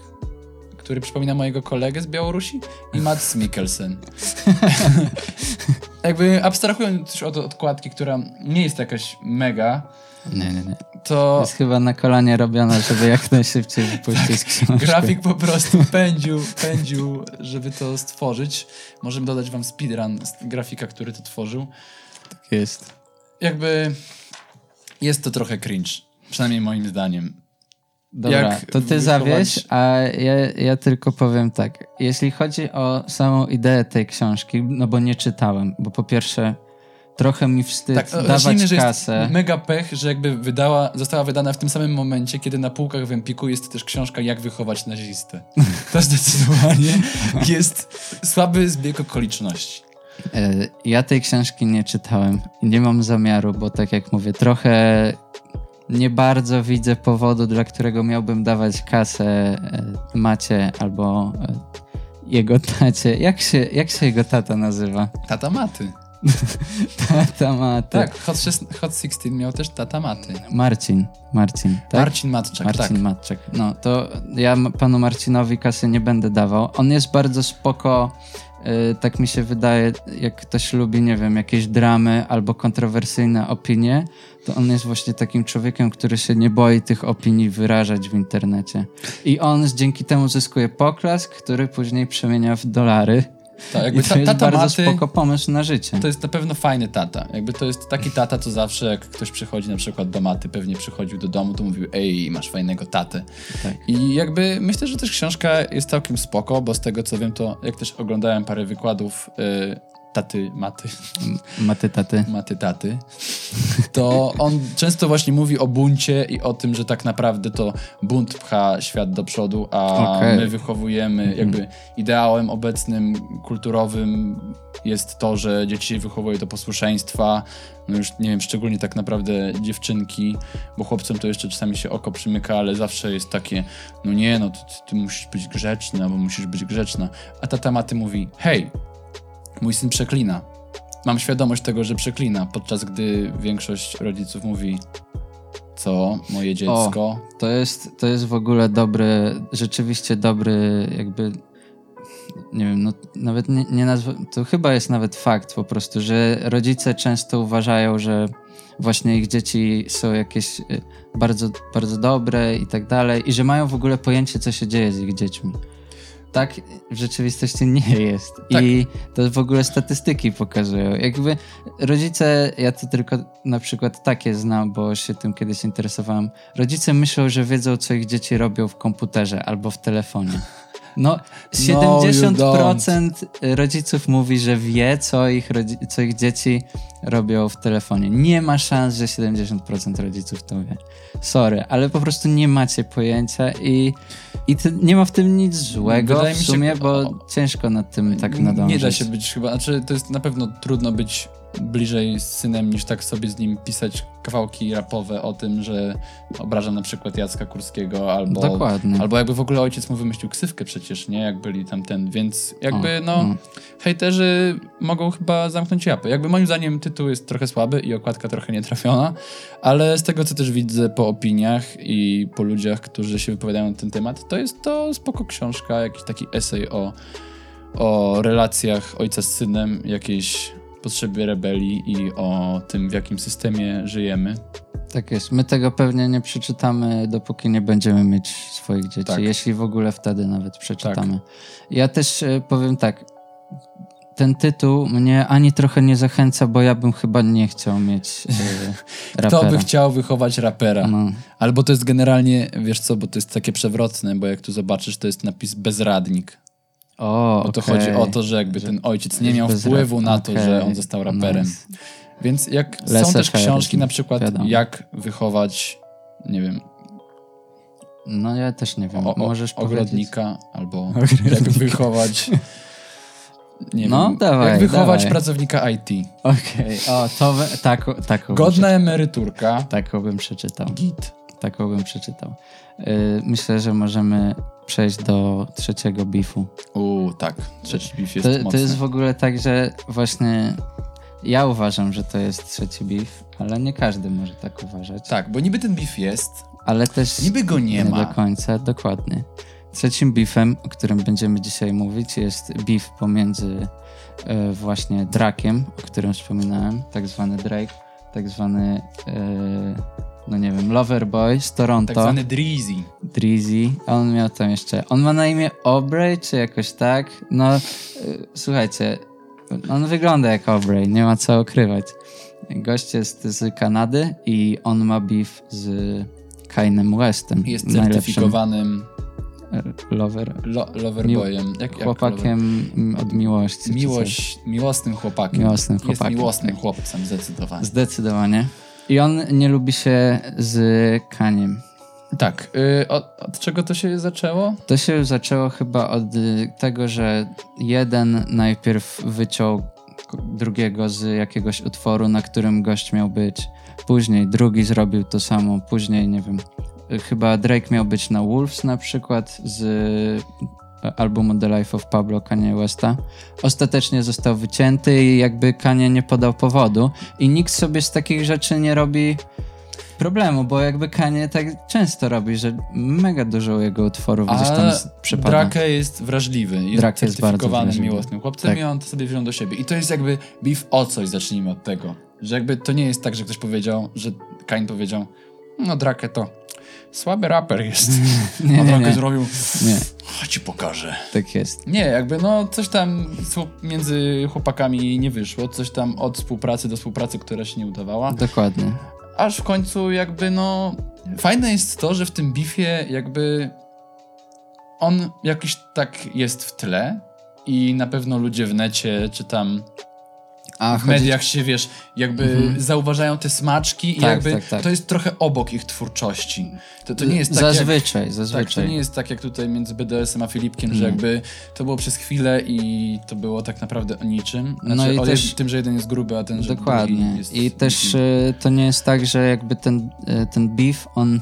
[SPEAKER 2] który przypomina mojego kolegę z Białorusi i Mats Mikkelsen. Jakby abstrahując już od okładki, która nie jest jakaś mega,
[SPEAKER 1] Nie, nie, nie.
[SPEAKER 2] to
[SPEAKER 1] Jest chyba na kolanie robiona, żeby jak najszybciej wypuścić książkę.
[SPEAKER 2] grafik po prostu pędził, pędził, żeby to stworzyć. Możemy dodać wam speedrun z grafika, który to tworzył.
[SPEAKER 1] Tak jest.
[SPEAKER 2] jakby jest to trochę cringe. Przynajmniej moim zdaniem.
[SPEAKER 1] Dobra,
[SPEAKER 2] Jak
[SPEAKER 1] to ty zawieź, a ja, ja tylko powiem tak. Jeśli chodzi o samą ideę tej książki, no bo nie czytałem, bo po pierwsze trochę mi wstyd
[SPEAKER 2] Tak,
[SPEAKER 1] dawać
[SPEAKER 2] zacznijmy, że
[SPEAKER 1] kasę.
[SPEAKER 2] jest mega pech, że jakby wydała, została wydana w tym samym momencie, kiedy na półkach w Empiku jest też książka Jak wychować nazistę. To zdecydowanie jest słaby zbieg okoliczności.
[SPEAKER 1] E, Ja tej książki nie czytałem i nie mam zamiaru, bo tak jak mówię, trochę nie bardzo widzę powodu, dla którego miałbym dawać kasę e, Macie albo e, jego tacie. Jak się, jak się jego tata nazywa?
[SPEAKER 2] Tata Maty.
[SPEAKER 1] Tata Maty.
[SPEAKER 2] Tak, Hot, 16, Hot 16 miał też Tata Maty.
[SPEAKER 1] Marcin. Marcin, tak?
[SPEAKER 2] Marcin Matczak,
[SPEAKER 1] Marcin
[SPEAKER 2] tak.
[SPEAKER 1] Matczak. No to ja panu Marcinowi kasy nie będę dawał. On jest bardzo spoko. y, tak mi się wydaje, jak ktoś lubi, nie wiem, jakieś dramy albo kontrowersyjne opinie, to on jest właśnie takim człowiekiem, który się nie boi tych opinii wyrażać w internecie. I on dzięki temu zyskuje poklask, który później przemienia w dolary. I
[SPEAKER 2] jakby
[SPEAKER 1] to
[SPEAKER 2] ta,
[SPEAKER 1] jest
[SPEAKER 2] tata
[SPEAKER 1] bardzo
[SPEAKER 2] Maty
[SPEAKER 1] spoko pomysł na życie.
[SPEAKER 2] to jest na pewno fajny tata. Jakby to jest taki tata, co zawsze jak ktoś przychodzi na przykład do Maty, pewnie przychodził do domu, to mówił ej, masz fajnego tatę.
[SPEAKER 1] Tak.
[SPEAKER 2] I jakby myślę, że też książka jest całkiem spoko, bo z tego co wiem, to jak też oglądałem parę wykładów y, taty Maty,
[SPEAKER 1] Maty taty.
[SPEAKER 2] Maty taty, to on często właśnie mówi o buncie i o tym, że tak naprawdę to bunt pcha świat do przodu, a
[SPEAKER 1] Okej.
[SPEAKER 2] my wychowujemy, jakby ideałem obecnym, kulturowym jest to, że dzieci się wychowuje do posłuszeństwa, no już nie wiem, szczególnie tak naprawdę dziewczynki, bo chłopcom to jeszcze czasami się oko przymyka, ale zawsze jest takie, no nie, no ty, ty musisz być grzeczny, albo musisz być grzeczna. A tata Maty mówi, hej, mój syn przeklina. Mam świadomość tego, że przeklina, podczas gdy większość rodziców mówi, co, moje dziecko,
[SPEAKER 1] To jest, to jest w ogóle dobry, rzeczywiście dobry, jakby. Nie wiem, no nawet nie, nie. To chyba jest nawet fakt po prostu, że rodzice często uważają, że właśnie ich dzieci są jakieś y, bardzo, bardzo dobre i tak dalej, i że mają w ogóle pojęcie, co się dzieje z ich dziećmi. Tak w rzeczywistości nie jest.
[SPEAKER 2] Tak.
[SPEAKER 1] I to w ogóle statystyki pokazują. Jakby rodzice, ja to tylko na przykład takie znam, bo się tym kiedyś interesowałem. Rodzice myślą, że wiedzą, co ich dzieci robią w komputerze albo w telefonie. No,
[SPEAKER 2] No, you
[SPEAKER 1] 70% rodziców mówi, że wie, co ich, co ich dzieci robią w telefonie. Nie ma szans, że 70% rodziców to wie. Sorry, ale po prostu nie macie pojęcia i, i nie ma w tym nic złego
[SPEAKER 2] Wydaje
[SPEAKER 1] w
[SPEAKER 2] mi się-
[SPEAKER 1] sumie, bo
[SPEAKER 2] o-
[SPEAKER 1] ciężko nad tym tak nadążyć.
[SPEAKER 2] Nie da się być chyba, znaczy to jest na pewno trudno być bliżej z synem niż tak sobie z nim pisać kawałki rapowe o tym, że obraża na przykład Jacka Kurskiego albo,
[SPEAKER 1] Dokładnie.
[SPEAKER 2] albo jakby w ogóle ojciec mu wymyślił ksywkę przecież, nie? Jak byli tamten, więc jakby
[SPEAKER 1] O,
[SPEAKER 2] no
[SPEAKER 1] no.
[SPEAKER 2] hejterzy mogą chyba zamknąć japę. Jakby moim zdaniem tytuł jest trochę słaby i okładka trochę nietrafiona, ale z tego co też widzę po opiniach i po ludziach, którzy się wypowiadają na ten temat, to jest to spoko książka, jakiś taki esej o o relacjach ojca z synem, jakiejś potrzebie rebelii i o tym, w jakim systemie żyjemy.
[SPEAKER 1] Tak jest. My tego pewnie nie przeczytamy, dopóki nie będziemy mieć swoich dzieci.
[SPEAKER 2] Tak.
[SPEAKER 1] Jeśli w ogóle wtedy nawet przeczytamy. Ja też e, powiem tak. Ten tytuł mnie ani trochę nie zachęca, bo ja bym chyba nie chciał mieć e,
[SPEAKER 2] Kto
[SPEAKER 1] rapera.
[SPEAKER 2] by chciał wychować rapera?
[SPEAKER 1] No,
[SPEAKER 2] Albo to jest generalnie, wiesz co, bo to jest takie przewrotne, bo jak tu zobaczysz, to jest napis bezradnik.
[SPEAKER 1] O,
[SPEAKER 2] Bo to chodzi o to, że jakby ten ojciec nie miał wpływu na to, że on został raperem.
[SPEAKER 1] nice.
[SPEAKER 2] Więc jak są też książki na przykład,
[SPEAKER 1] wiadomo.
[SPEAKER 2] jak wychować, nie wiem,
[SPEAKER 1] No ja też nie wiem.
[SPEAKER 2] o, o,
[SPEAKER 1] Możesz powiedzieć?
[SPEAKER 2] ogrodnika, albo
[SPEAKER 1] Ogrodnika.
[SPEAKER 2] jak wychować, nie
[SPEAKER 1] No,
[SPEAKER 2] wiem,
[SPEAKER 1] dawaj,
[SPEAKER 2] jak wychować
[SPEAKER 1] dawaj.
[SPEAKER 2] pracownika IT.
[SPEAKER 1] Okej, o, to we, tak, taką,
[SPEAKER 2] Godna emeryturka.
[SPEAKER 1] taką bym przeczytał.
[SPEAKER 2] Git.
[SPEAKER 1] Taką bym przeczytał. Y, myślę, że możemy przejść do trzeciego bifu.
[SPEAKER 2] Uuu, tak. Trzeci beef jest
[SPEAKER 1] To,
[SPEAKER 2] mocny.
[SPEAKER 1] to jest w ogóle tak, że właśnie ja uważam, że to jest trzeci beef, ale nie każdy może tak uważać.
[SPEAKER 2] Tak, bo niby ten beef jest,
[SPEAKER 1] Ale też
[SPEAKER 2] niby go nie,
[SPEAKER 1] nie
[SPEAKER 2] ma.
[SPEAKER 1] do końca, dokładnie. Trzecim beefem, o którym będziemy dzisiaj mówić, jest beef pomiędzy e, właśnie Drakiem, o którym wspominałem, tak zwany Drake, tak zwany, e, no nie wiem, Loverboy z Toronto.
[SPEAKER 2] Tak zwany.
[SPEAKER 1] Drizzy, a on miał tam jeszcze. On ma na imię Aubrey, czy jakoś tak? No, y, słuchajcie, on wygląda jak Aubrey, nie ma co ukrywać. Gość jest z Kanady i on ma beef z Kainem Westem.
[SPEAKER 2] Jest certyfikowanym
[SPEAKER 1] lover,
[SPEAKER 2] lo, loverboyem. Jak, jak
[SPEAKER 1] chłopakiem od miłości.
[SPEAKER 2] Miłość, miłosnym chłopakiem.
[SPEAKER 1] Miłosnym
[SPEAKER 2] Jest
[SPEAKER 1] chłopakiem,
[SPEAKER 2] miłosnym
[SPEAKER 1] tak.
[SPEAKER 2] chłopcem, zdecydowanie.
[SPEAKER 1] Zdecydowanie. I on nie lubi się z Kaniem.
[SPEAKER 2] Tak. Y, od, od czego to się zaczęło?
[SPEAKER 1] To się zaczęło chyba od y, tego, że jeden najpierw wyciął drugiego z jakiegoś utworu, na którym gość miał być. Później drugi zrobił to samo. Później, nie wiem, y, chyba Drake miał być na Wolves na przykład z albumu The Life of Pablo Kanye Westa. Ostatecznie został wycięty i jakby Kanye nie podał powodu. I nikt sobie z takich rzeczy nie robi problemu, bo jakby Kanye tak często robi, że mega dużo jego utworów gdzieś tam przepada.
[SPEAKER 2] Drake jest wrażliwy. Jest
[SPEAKER 1] Drake jest bardzo wrażliwy.
[SPEAKER 2] miłosnym chłopcem
[SPEAKER 1] Tak.
[SPEAKER 2] i on to sobie wziął do siebie. I to jest jakby beef o coś, zacznijmy od tego. Że jakby to nie jest tak, że ktoś powiedział, że Kain powiedział, no Drake to słaby raper jest.
[SPEAKER 1] Nie,
[SPEAKER 2] A Drake
[SPEAKER 1] nie.
[SPEAKER 2] zrobił,
[SPEAKER 1] Nie,
[SPEAKER 2] chodź ci pokażę.
[SPEAKER 1] tak jest.
[SPEAKER 2] Nie, jakby no coś tam między chłopakami nie wyszło, coś tam od współpracy do współpracy, która się nie udawała.
[SPEAKER 1] Dokładnie.
[SPEAKER 2] Aż w końcu jakby no... Fajne jest to, że w tym bifie jakby on jakiś tak jest w tle i na pewno ludzie w necie czy tam
[SPEAKER 1] A
[SPEAKER 2] w
[SPEAKER 1] chodzi-
[SPEAKER 2] mediach się, wiesz, jakby zauważają te smaczki i
[SPEAKER 1] Tak,
[SPEAKER 2] jakby
[SPEAKER 1] tak, tak.
[SPEAKER 2] to jest trochę obok ich twórczości. To, to nie jest tak
[SPEAKER 1] Zazwyczaj,
[SPEAKER 2] jak,
[SPEAKER 1] zazwyczaj.
[SPEAKER 2] Tak, to nie jest tak jak tutaj między BDS-em a Filipkiem, że
[SPEAKER 1] Nie.
[SPEAKER 2] jakby to było przez chwilę i to było tak naprawdę o niczym. Znaczy,
[SPEAKER 1] No i
[SPEAKER 2] o
[SPEAKER 1] też-
[SPEAKER 2] tym, że jeden jest gruby, a ten, że
[SPEAKER 1] Dokładnie.
[SPEAKER 2] jest...
[SPEAKER 1] I też y, to nie jest tak, że jakby ten, y, ten beef, on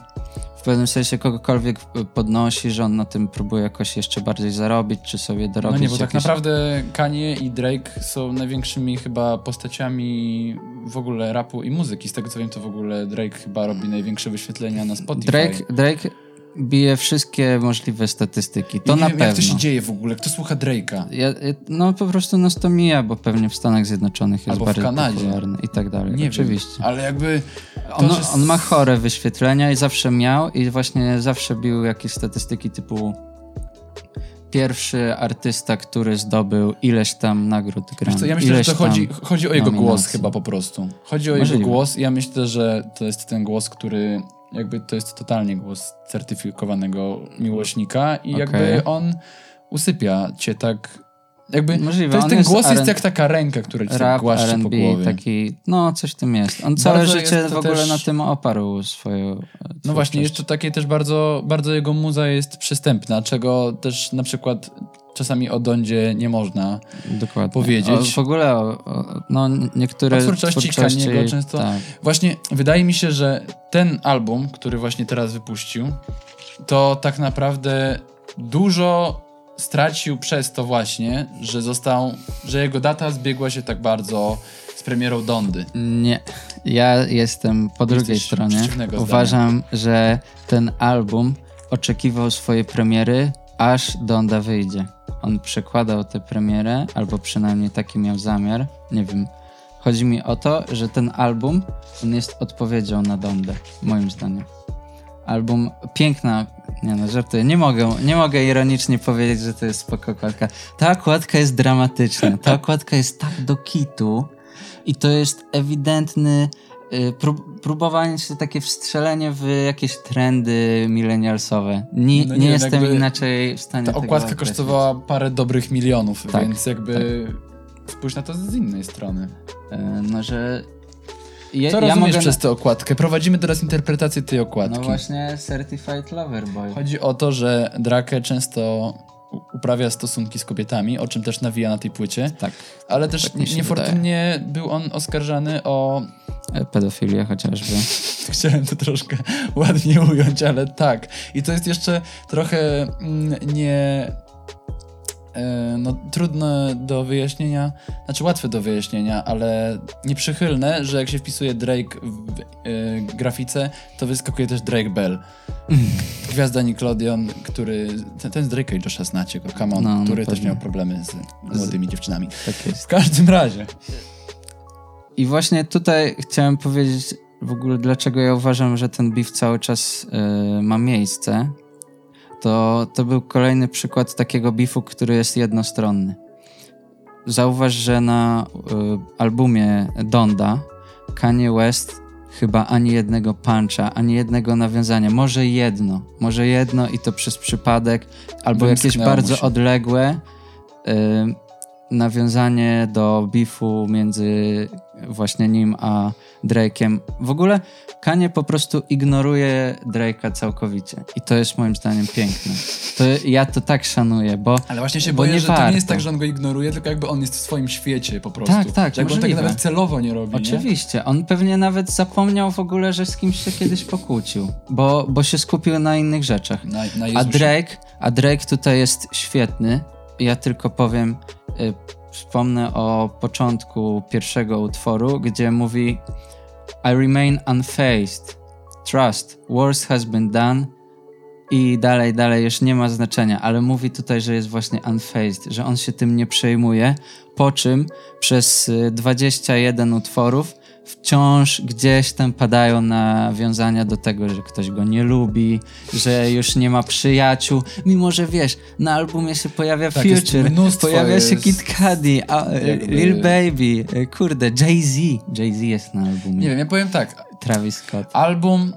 [SPEAKER 1] w pewnym sensie kogokolwiek y, podnosi, że on na tym próbuje jakoś jeszcze bardziej zarobić, czy sobie
[SPEAKER 2] No
[SPEAKER 1] dorobić
[SPEAKER 2] nie, bo tak
[SPEAKER 1] jakieś...
[SPEAKER 2] naprawdę Kanye i Drake są największymi chyba postaciami w ogóle rapu i muzyki. Z tego co wiem, to w ogóle Drake chyba robi największe wyświetlenia na Spotify.
[SPEAKER 1] Drake, Drake bije wszystkie możliwe statystyki. To
[SPEAKER 2] I nie
[SPEAKER 1] na
[SPEAKER 2] wiem,
[SPEAKER 1] pewno.
[SPEAKER 2] jak to się dzieje w ogóle? Kto słucha Drake'a?
[SPEAKER 1] Ja, no po prostu nas to mija, bo pewnie w Stanach Zjednoczonych jest
[SPEAKER 2] Albo w
[SPEAKER 1] bardziej
[SPEAKER 2] Kanadzie.
[SPEAKER 1] popularny i tak dalej.
[SPEAKER 2] Nie
[SPEAKER 1] Oczywiście.
[SPEAKER 2] wiem, ale jakby...
[SPEAKER 1] On,
[SPEAKER 2] że-
[SPEAKER 1] on ma chore wyświetlenia i zawsze miał i właśnie zawsze bił jakieś statystyki typu pierwszy artysta, który zdobył ileś tam nagród Grammy.
[SPEAKER 2] co, ja myślę, że
[SPEAKER 1] ileś
[SPEAKER 2] to
[SPEAKER 1] tam
[SPEAKER 2] chodzi, chodzi o jego głos
[SPEAKER 1] nominacji.
[SPEAKER 2] chyba po prostu. Chodzi o
[SPEAKER 1] Możliwe.
[SPEAKER 2] jego głos i ja myślę, że to jest ten głos, który jakby to jest totalnie głos certyfikowanego miłośnika i jakby
[SPEAKER 1] Okej.
[SPEAKER 2] on usypia cię tak... Jakby
[SPEAKER 1] Możliwe,
[SPEAKER 2] to jest ten
[SPEAKER 1] jest
[SPEAKER 2] głos jest jak taka ręka, która cię
[SPEAKER 1] Rap,
[SPEAKER 2] głaszcze po głowie.
[SPEAKER 1] taki, no coś w tym jest. On całe
[SPEAKER 2] Bardzo
[SPEAKER 1] życie w ogóle
[SPEAKER 2] też-
[SPEAKER 1] na tym oparł swoją
[SPEAKER 2] No
[SPEAKER 1] twórczość.
[SPEAKER 2] właśnie, jeszcze takie też bardzo, bardzo jego muza jest przystępna, czego też na przykład czasami o Dondzie nie można.
[SPEAKER 1] Dokładnie.
[SPEAKER 2] powiedzieć.
[SPEAKER 1] O, w ogóle o, o, no, niektóre
[SPEAKER 2] O twórczości Kaniego często-
[SPEAKER 1] Tak.
[SPEAKER 2] Właśnie wydaje mi się, że ten album, który właśnie teraz wypuścił, to tak naprawdę dużo stracił przez to właśnie, że został, że jego data zbiegła się tak bardzo z premierą Dondy.
[SPEAKER 1] Nie, ja jestem po drugiej
[SPEAKER 2] Jesteś
[SPEAKER 1] stronie.
[SPEAKER 2] przeciwnego zdania.
[SPEAKER 1] Uważam, że ten album oczekiwał swojej premiery, aż Donda wyjdzie. On przekładał tę premierę, albo przynajmniej taki miał zamiar. Nie wiem. Chodzi mi o to, że ten album, on jest odpowiedzią na Dondę, moim zdaniem. Album, piękna, nie no, żartuję, nie mogę, nie mogę ironicznie powiedzieć, że to jest spoko okładka. Ta okładka jest dramatyczna, ta okładka jest tak do kitu i to jest ewidentny y, prób, próbowanie się, takie wstrzelenie w jakieś trendy milenialsowe. Nie,
[SPEAKER 2] No
[SPEAKER 1] nie,
[SPEAKER 2] nie
[SPEAKER 1] jestem inaczej w stanie
[SPEAKER 2] Ta
[SPEAKER 1] tego
[SPEAKER 2] okładka
[SPEAKER 1] określić.
[SPEAKER 2] kosztowała parę dobrych milionów,
[SPEAKER 1] Tak,
[SPEAKER 2] więc jakby spójrz na to z innej strony.
[SPEAKER 1] Y, No, że... Je,
[SPEAKER 2] Co
[SPEAKER 1] ja
[SPEAKER 2] rozumiesz
[SPEAKER 1] mogę
[SPEAKER 2] przez tę okładkę? Prowadzimy teraz interpretację tej okładki.
[SPEAKER 1] No właśnie Certified Lover Boy.
[SPEAKER 2] Chodzi o to, że Drake często uprawia stosunki z kobietami, o czym też nawija na tej płycie,
[SPEAKER 1] Tak,
[SPEAKER 2] ale też
[SPEAKER 1] Tak
[SPEAKER 2] niefortunnie był on oskarżany o...
[SPEAKER 1] e, pedofilię chociażby.
[SPEAKER 2] Chciałem to troszkę ładnie ująć, ale tak. I to jest jeszcze trochę mm, nie... e, No, trudne do wyjaśnienia, znaczy łatwe do wyjaśnienia, ale nieprzychylne, że jak się wpisuje Drake w e, grafice, to wyskakuje też Drake Bell. Gwiazda Nickelodeon, który. Ten, ten z Drake'a i Josha znacie go, come on,
[SPEAKER 1] No, no
[SPEAKER 2] który też miał problemy z młodymi dziewczynami.
[SPEAKER 1] Tak jest.
[SPEAKER 2] W każdym razie.
[SPEAKER 1] I właśnie tutaj chciałem powiedzieć w ogóle, dlaczego ja uważam, że ten beef cały czas e, ma miejsce. To, to był kolejny przykład takiego beefu, który jest jednostronny. Zauważ, że na e, albumie Donda Kanye West chyba ani jednego puncha, ani jednego nawiązania. Może jedno, może jedno i to przez przypadek, albo jakieś
[SPEAKER 2] Wymsknęło
[SPEAKER 1] bardzo odległe y, nawiązanie do bifu między właśnie nim a Drake'iem. W ogóle Kanye po prostu ignoruje Drake'a całkowicie i to jest moim zdaniem piękne. To ja to tak szanuję, bo
[SPEAKER 2] Ale właśnie się
[SPEAKER 1] Bo
[SPEAKER 2] boję,
[SPEAKER 1] nie
[SPEAKER 2] że to nie
[SPEAKER 1] warto.
[SPEAKER 2] jest tak, że on go ignoruje, tylko jakby on jest w swoim świecie po prostu.
[SPEAKER 1] Tak, tak,
[SPEAKER 2] jakby on
[SPEAKER 1] możliwe.
[SPEAKER 2] nawet celowo nie robi, nie?
[SPEAKER 1] Oczywiście. On pewnie nawet zapomniał w ogóle, że z kimś się kiedyś pokłócił, bo, bo się skupił na innych rzeczach.
[SPEAKER 2] Na, na
[SPEAKER 1] A. Drake, a Drake tutaj jest świetny. Ja tylko powiem, y, wspomnę o początku pierwszego utworu, gdzie mówi I remain unfazed. Trust. Worse has been done. I dalej, dalej, już nie ma znaczenia, ale mówi tutaj, że jest właśnie unfazed, że on się tym nie przejmuje, po czym przez y, 21 utworów wciąż gdzieś tam padają nawiązania do tego, że ktoś go nie lubi, że już nie ma przyjaciół, mimo że wiesz, na albumie się pojawia
[SPEAKER 2] Tak,
[SPEAKER 1] Future, pojawia się
[SPEAKER 2] jest-
[SPEAKER 1] Kid Cudi,
[SPEAKER 2] jakby-
[SPEAKER 1] Lil Baby, y, kurde, Jay-Z, Jay-Z jest na albumie,
[SPEAKER 2] Nie wiem, ja powiem tak.
[SPEAKER 1] Travis Scott.
[SPEAKER 2] Album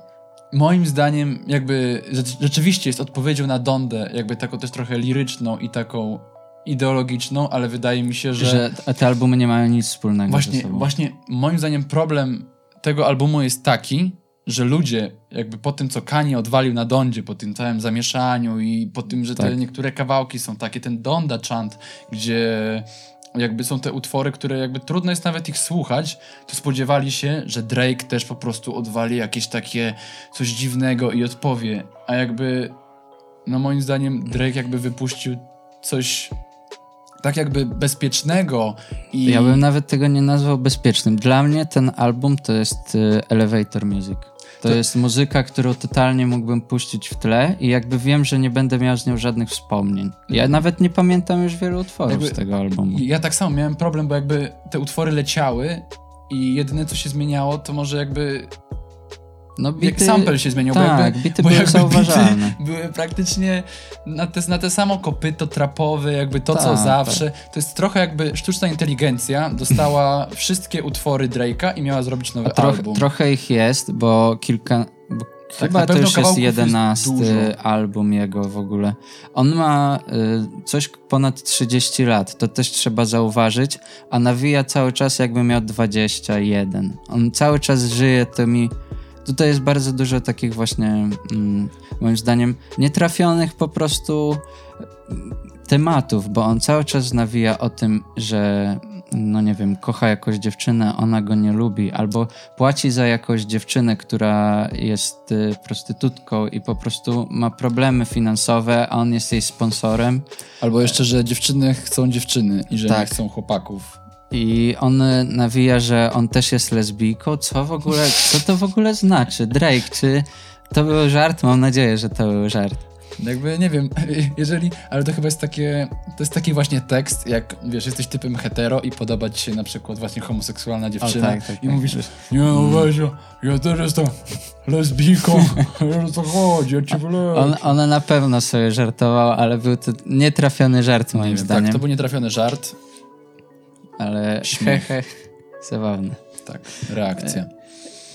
[SPEAKER 2] moim zdaniem jakby rzecz- rzeczywiście jest odpowiedzią na Dondę, jakby taką też trochę liryczną i taką ideologiczną, ale wydaje mi się, że,
[SPEAKER 1] Że te albumy nie mają nic wspólnego
[SPEAKER 2] właśnie, właśnie moim zdaniem problem tego albumu jest taki, że ludzie jakby po tym, co Kanye odwalił na Dondzie, po tym całym zamieszaniu i po tym, że te
[SPEAKER 1] Tak.
[SPEAKER 2] niektóre kawałki są takie, ten Donda chant, gdzie jakby są te utwory, które jakby trudno jest nawet ich słuchać, to spodziewali się, że Drake też po prostu odwali jakieś takie coś dziwnego i odpowie, a jakby no moim zdaniem Drake jakby wypuścił coś tak jakby bezpiecznego i
[SPEAKER 1] Ja bym nawet tego nie nazwał bezpiecznym. Dla mnie ten album to jest y, elevator music. To,
[SPEAKER 2] To-
[SPEAKER 1] jest muzyka, którą totalnie mógłbym puścić w tle i jakby wiem, że nie będę miał z nią żadnych wspomnień. Ja nawet nie pamiętam już wielu utworów
[SPEAKER 2] Jakby-
[SPEAKER 1] z tego albumu.
[SPEAKER 2] Ja tak samo miałem problem, bo jakby te utwory leciały i jedyne co się zmieniało, to może jakby
[SPEAKER 1] No
[SPEAKER 2] jak sample się zmieniał,
[SPEAKER 1] tak,
[SPEAKER 2] bo jakby,
[SPEAKER 1] bity
[SPEAKER 2] bo
[SPEAKER 1] były
[SPEAKER 2] jakby
[SPEAKER 1] zauważalne.
[SPEAKER 2] bity były praktycznie na te, na te samo kopyto trapowe, jakby to co
[SPEAKER 1] Tak,
[SPEAKER 2] zawsze. To jest trochę jakby sztuczna inteligencja dostała wszystkie utwory Drake'a i miała zrobić nowy
[SPEAKER 1] Troch,
[SPEAKER 2] album.
[SPEAKER 1] trochę ich jest, bo kilka. Bo
[SPEAKER 2] Tak,
[SPEAKER 1] chyba to już jest jedenasty album jego w ogóle. On ma y, coś ponad 30 lat, to też trzeba zauważyć, a nawija cały czas jakby miał 21. On cały czas żyje tymi. Tutaj jest bardzo dużo takich właśnie, mm, moim zdaniem, nietrafionych po prostu mm, tematów, bo on cały czas nawija o tym, że no nie wiem, kocha jakąś dziewczynę, ona go nie lubi, albo płaci za jakąś dziewczynę, która jest y, prostytutką i po prostu ma problemy finansowe, a on jest jej sponsorem
[SPEAKER 2] Albo jeszcze, że dziewczyny chcą dziewczyny i że nie
[SPEAKER 1] Tak.
[SPEAKER 2] chcą chłopaków.
[SPEAKER 1] I on nawija, że on też jest lesbijką. Co w ogóle, co to w ogóle znaczy? Drake, czy to był żart? Mam nadzieję, że to był żart.
[SPEAKER 2] Jakby nie wiem, jeżeli, ale to chyba jest takie, to jest taki właśnie tekst, jak wiesz, jesteś typem hetero i podoba ci się na przykład właśnie homoseksualna dziewczyna
[SPEAKER 1] tak, tak,
[SPEAKER 2] i
[SPEAKER 1] tak,
[SPEAKER 2] mówisz, nie no weź, ja, też jestem lesbijką, o co chodzi, ja cię.
[SPEAKER 1] On, ona na pewno sobie żartował, ale był to nietrafiony żart moim
[SPEAKER 2] nie wiem,
[SPEAKER 1] zdaniem.
[SPEAKER 2] tak, to był nietrafiony żart,
[SPEAKER 1] Ale
[SPEAKER 2] Śmiech.
[SPEAKER 1] zabawne.
[SPEAKER 2] tak, reakcja.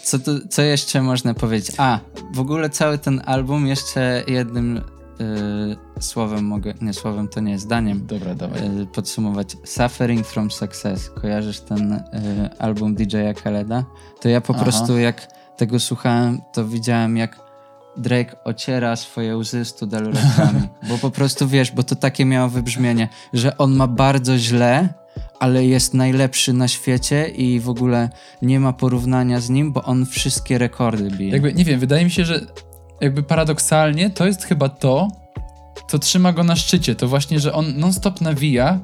[SPEAKER 1] Co, tu, co jeszcze można powiedzieć? A, w ogóle cały ten album jeszcze jednym y, słowem mogę, nie słowem to nie, zdaniem
[SPEAKER 2] Dobra, dawaj.
[SPEAKER 1] y, podsumować. Suffering from Success. Kojarzysz ten y, album DJ-a Khaleda? To ja po
[SPEAKER 2] Aha.
[SPEAKER 1] prostu jak tego słuchałem, to widziałem jak Drake ociera swoje łzy studelorekami. bo po prostu wiesz, bo to takie miało wybrzmienie, że on ma bardzo źle, ale jest najlepszy na świecie i w ogóle nie ma porównania z nim, bo on wszystkie rekordy bije.
[SPEAKER 2] Jakby, nie wiem, wydaje mi się, że jakby paradoksalnie to jest chyba to, co trzyma go na szczycie, to właśnie, że on non-stop nawija,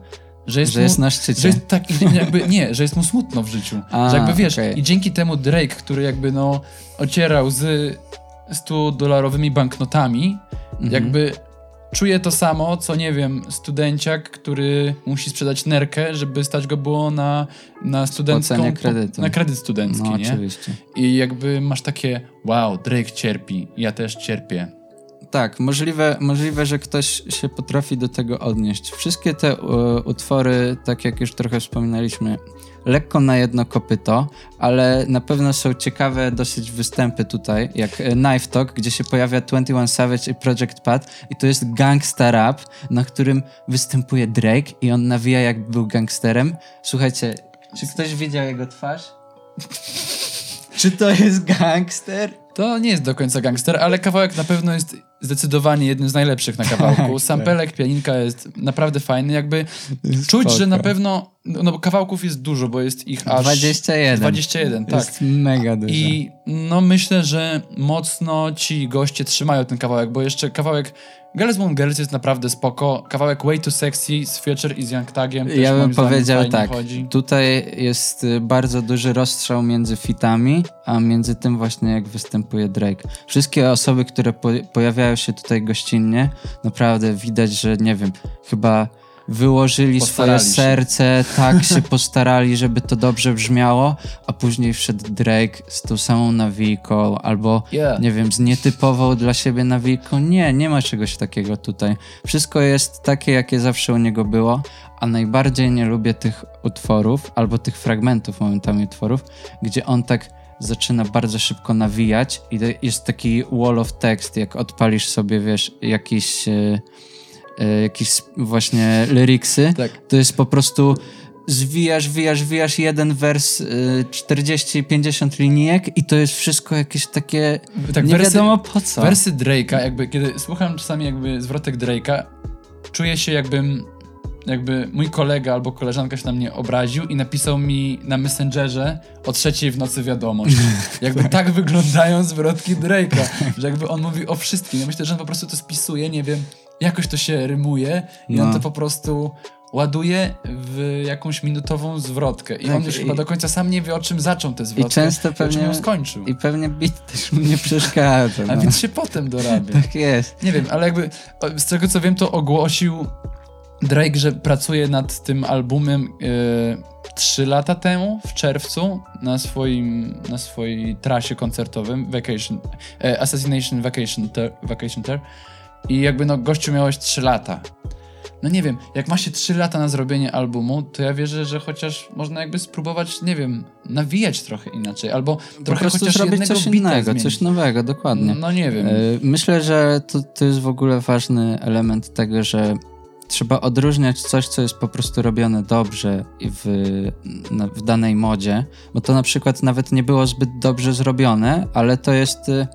[SPEAKER 2] że jest,
[SPEAKER 1] że
[SPEAKER 2] mu,
[SPEAKER 1] jest na szczycie.
[SPEAKER 2] Że jest tak, jakby nie, że jest mu smutno w życiu.
[SPEAKER 1] A,
[SPEAKER 2] że jakby wiesz,
[SPEAKER 1] okej.
[SPEAKER 2] i dzięki temu Drake, który jakby no ocierał z 100 dolarowymi banknotami,
[SPEAKER 1] Mhm.
[SPEAKER 2] jakby czuje to samo, co nie wiem, studenciak, który musi sprzedać nerkę, żeby stać go było na, na studencką...
[SPEAKER 1] Kredytu.
[SPEAKER 2] Na kredyt studencki,
[SPEAKER 1] No
[SPEAKER 2] nie?
[SPEAKER 1] oczywiście.
[SPEAKER 2] I jakby masz takie, wow, Drake cierpi, ja też cierpię.
[SPEAKER 1] Tak, możliwe, możliwe, że ktoś się potrafi do tego odnieść. Wszystkie te e, utwory, tak jak już trochę wspominaliśmy, lekko na jedno kopyto, ale na pewno są ciekawe dosyć występy tutaj, jak e, Knife Talk, gdzie się pojawia 21 Savage i Project Pat i to jest gangsta rap, na którym występuje Drake i on nawija jakby był gangsterem. Słuchajcie, czy ktoś widział jego twarz? czy to jest gangster?
[SPEAKER 2] To nie jest do końca gangster, ale kawałek na pewno jest zdecydowanie jednym z najlepszych na kawałku.
[SPEAKER 1] Tak,
[SPEAKER 2] Sampelek, pianinka jest naprawdę fajny. Jakby czuć,
[SPEAKER 1] Spoko.
[SPEAKER 2] że na pewno, no no bo kawałków jest dużo, bo jest ich aż
[SPEAKER 1] 21.
[SPEAKER 2] 21, tak.
[SPEAKER 1] Jest mega dużo.
[SPEAKER 2] I no myślę, że mocno ci goście trzymają ten kawałek, bo jeszcze kawałek Girls Moon Girls jest naprawdę spoko. Kawałek Way Too Sexy z Future i z Young Tagiem też
[SPEAKER 1] Ja bym powiedział tak.
[SPEAKER 2] Chodzi.
[SPEAKER 1] Tutaj jest y, bardzo duży rozstrzał między fitami, a między tym właśnie jak występuje Drake. Wszystkie osoby, które po pojawiają się tutaj gościnnie, naprawdę widać, że nie wiem, chyba wyłożyli
[SPEAKER 2] Postarali
[SPEAKER 1] swoje
[SPEAKER 2] się.
[SPEAKER 1] serce, tak się postarali, żeby to dobrze brzmiało, a później wszedł Drake z tą samą nawijką, albo
[SPEAKER 2] Yeah.
[SPEAKER 1] nie wiem, z nietypową dla siebie nawijką. Nie, nie ma czegoś takiego tutaj. Wszystko jest takie, jakie zawsze u niego było, a najbardziej nie lubię tych utworów, albo tych fragmentów momentami utworów, gdzie on tak zaczyna bardzo szybko nawijać i jest taki wall of text, jak odpalisz sobie, wiesz, jakiś, e, jakieś właśnie lyricsy,
[SPEAKER 2] Tak.
[SPEAKER 1] to jest po prostu zwijasz, wijasz, wijasz jeden wers, y, 40-50 linijek i to jest wszystko jakieś takie
[SPEAKER 2] Tak,
[SPEAKER 1] nie
[SPEAKER 2] wersy-
[SPEAKER 1] wiadomo po co.
[SPEAKER 2] Wersy Drake'a, jakby kiedy słucham czasami jakby zwrotek Drake'a, czuję się jakbym jakby mój kolega albo koleżanka się na mnie obraził i napisał mi na Messengerze o trzeciej w nocy wiadomość. Jakby tak wyglądają zwrotki Drake'a, że jakby on mówi o wszystkim. Ja myślę, że on po prostu to spisuje, nie wiem, jakoś to się rymuje i on
[SPEAKER 1] No.
[SPEAKER 2] to po prostu ładuje w jakąś minutową zwrotkę. I
[SPEAKER 1] Tak,
[SPEAKER 2] on już
[SPEAKER 1] i-
[SPEAKER 2] chyba do końca sam nie wie, o czym zaczął tę zwrotkę.
[SPEAKER 1] często
[SPEAKER 2] i o czym
[SPEAKER 1] pewnie-
[SPEAKER 2] ją skończył.
[SPEAKER 1] I pewnie beat też mu nie przeszkadza.
[SPEAKER 2] A
[SPEAKER 1] No.
[SPEAKER 2] więc się potem dorabia.
[SPEAKER 1] Tak jest.
[SPEAKER 2] Nie wiem, ale jakby z tego co wiem, to ogłosił Drake, że pracuje nad tym albumem e, trzy lata temu, w czerwcu, na swoim, na swojej trasie koncertowym Vacation, e, Assassination Vacation Tour, Vacation Tour i jakby no gościu miałeś trzy lata. No nie wiem, jak ma się trzy lata na zrobienie albumu, to ja wierzę, że chociaż można jakby spróbować, nie wiem, nawijać trochę inaczej, albo
[SPEAKER 1] Po
[SPEAKER 2] trochę
[SPEAKER 1] prostu
[SPEAKER 2] chociaż
[SPEAKER 1] zrobić coś innego,
[SPEAKER 2] zmienić.
[SPEAKER 1] coś nowego, dokładnie.
[SPEAKER 2] No nie wiem.
[SPEAKER 1] E, Myślę, że to, to jest w ogóle ważny element tego, że trzeba odróżniać coś, co jest po prostu robione dobrze w, w danej modzie, bo to na przykład nawet nie było zbyt dobrze zrobione, ale to jest y,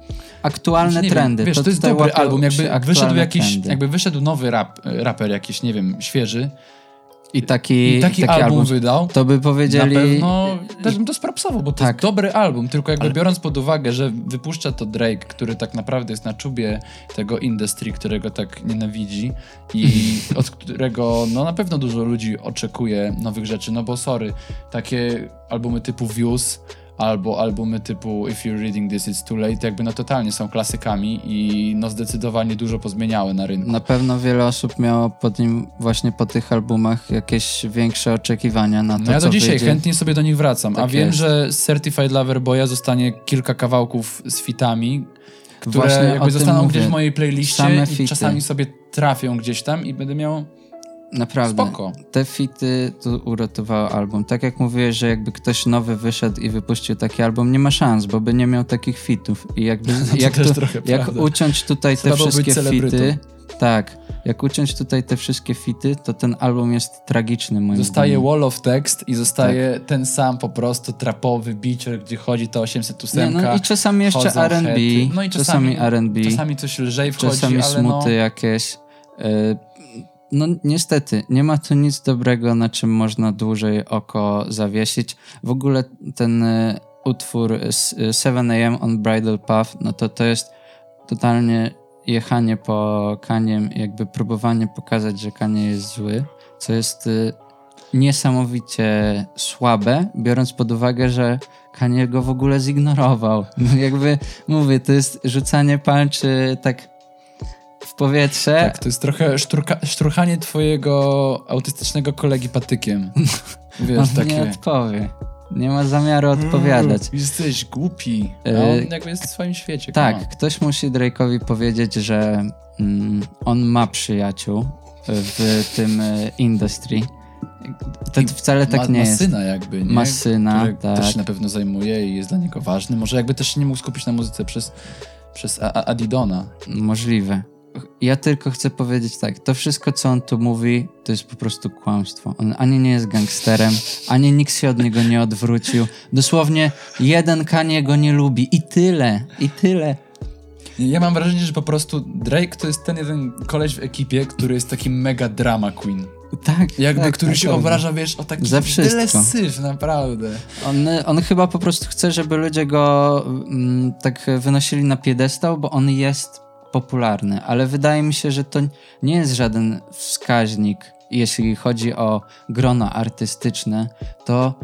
[SPEAKER 1] aktualne
[SPEAKER 2] Znaczy,
[SPEAKER 1] trendy.
[SPEAKER 2] Wiem, wiesz, to, jest
[SPEAKER 1] tutaj
[SPEAKER 2] dobry album, jakby wyszedł jakiś,
[SPEAKER 1] trendy.
[SPEAKER 2] jakby wyszedł nowy rap, raper jakiś, nie wiem, świeży
[SPEAKER 1] I taki,
[SPEAKER 2] i taki, album, wydał,
[SPEAKER 1] to by powiedzieli...
[SPEAKER 2] na pewno też bym to spropsował, bo to
[SPEAKER 1] Tak.
[SPEAKER 2] jest dobry album, tylko jakby
[SPEAKER 1] Ale-
[SPEAKER 2] biorąc pod uwagę, że wypuszcza to Drake, który tak naprawdę jest na czubie tego industry, którego tak nienawidzi i od którego no na pewno dużo ludzi oczekuje nowych rzeczy, no bo sorry, takie albumy typu Views albo albumy typu If You're Reading This It's Too Late jakby no totalnie są klasykami i no zdecydowanie dużo pozmieniały na rynku.
[SPEAKER 1] Na pewno wiele osób miało po nim, właśnie po tych albumach jakieś większe oczekiwania na to,
[SPEAKER 2] No ja do dzisiaj
[SPEAKER 1] wyjdzie.
[SPEAKER 2] chętnie sobie do nich wracam, a
[SPEAKER 1] Tak
[SPEAKER 2] wiem,
[SPEAKER 1] jest.
[SPEAKER 2] że z Certified Lover Boya zostanie kilka kawałków z fitami, które
[SPEAKER 1] Właśnie
[SPEAKER 2] jakby zostaną
[SPEAKER 1] mówię.
[SPEAKER 2] gdzieś w mojej playliście
[SPEAKER 1] Same
[SPEAKER 2] i
[SPEAKER 1] fity.
[SPEAKER 2] czasami sobie trafią gdzieś tam i będę miał
[SPEAKER 1] Naprawdę.
[SPEAKER 2] spoko.
[SPEAKER 1] Te fity to uratowały album. Tak jak mówiłeś, że jakby ktoś nowy wyszedł i wypuścił taki album, nie ma szans, bo by nie miał takich fitów. I jakby
[SPEAKER 2] to
[SPEAKER 1] jak, tu, jak
[SPEAKER 2] prawda.
[SPEAKER 1] uciąć tutaj te
[SPEAKER 2] Trzeba być
[SPEAKER 1] wszystkie fity, tak, jak uciąć tutaj te wszystkie fity, to ten album jest tragiczny moim
[SPEAKER 2] Zostaje
[SPEAKER 1] zdaniem.
[SPEAKER 2] wall of text i zostaje
[SPEAKER 1] Tak.
[SPEAKER 2] ten sam po prostu trapowy bicior, gdzie chodzi ta 808.
[SPEAKER 1] Nie, no i czasami jeszcze R&B.
[SPEAKER 2] No i
[SPEAKER 1] czasami,
[SPEAKER 2] czasami-
[SPEAKER 1] R&B,
[SPEAKER 2] Czasami coś lżej wchodzi,
[SPEAKER 1] czasami
[SPEAKER 2] ale
[SPEAKER 1] smuty
[SPEAKER 2] no,
[SPEAKER 1] jakieś. Y, No niestety, nie ma tu nic dobrego, na czym można dłużej oko zawiesić. W ogóle ten y, utwór s- y, 7am on Bridal Path, no to to jest totalnie jechanie po Kaniem, jakby próbowanie pokazać, że Kanie jest zły, co jest y, niesamowicie słabe, biorąc pod uwagę, że Kanie go w ogóle zignorował. No jakby, mówię, to jest rzucanie palczy tak powietrze,
[SPEAKER 2] tak, to jest trochę szturka, szturchanie twojego autystycznego kolegi patykiem. Wiesz,
[SPEAKER 1] on
[SPEAKER 2] takie...
[SPEAKER 1] nie odpowie. Nie ma zamiaru odpowiadać.
[SPEAKER 2] Jesteś głupi. A
[SPEAKER 1] E,
[SPEAKER 2] on jakby jest w swoim świecie. on.
[SPEAKER 1] Tak, ktoś musi Drake'owi powiedzieć, że mm, on ma przyjaciół w tym e, industry. To wcale tak
[SPEAKER 2] ma,
[SPEAKER 1] nie
[SPEAKER 2] ma
[SPEAKER 1] jest.
[SPEAKER 2] syna jakby, nie?
[SPEAKER 1] Ma syna, tak.
[SPEAKER 2] też się na pewno zajmuje i jest dla niego ważny. Może jakby też się nie mógł skupić na muzyce przez, przez Adidona.
[SPEAKER 1] Możliwe. Ja tylko chcę powiedzieć tak, to wszystko, co on tu mówi, to jest po prostu kłamstwo. On ani nie jest gangsterem, ani nikt się od niego nie odwrócił. Dosłownie jeden Kanye go nie lubi i tyle, i tyle.
[SPEAKER 2] Ja mam wrażenie, że po prostu Drake to jest ten jeden koleś w ekipie, który jest taki mega drama queen.
[SPEAKER 1] Tak,
[SPEAKER 2] Jakby,
[SPEAKER 1] tak,
[SPEAKER 2] który
[SPEAKER 1] tak,
[SPEAKER 2] się
[SPEAKER 1] tak.
[SPEAKER 2] obraża, wiesz, o taki tyle syf, naprawdę.
[SPEAKER 1] On, on chyba po prostu chce, żeby ludzie go mm, tak wynosili na piedestał, bo on jest popularny, ale wydaje mi się, że to nie jest żaden wskaźnik, jeśli chodzi o grono artystyczne, to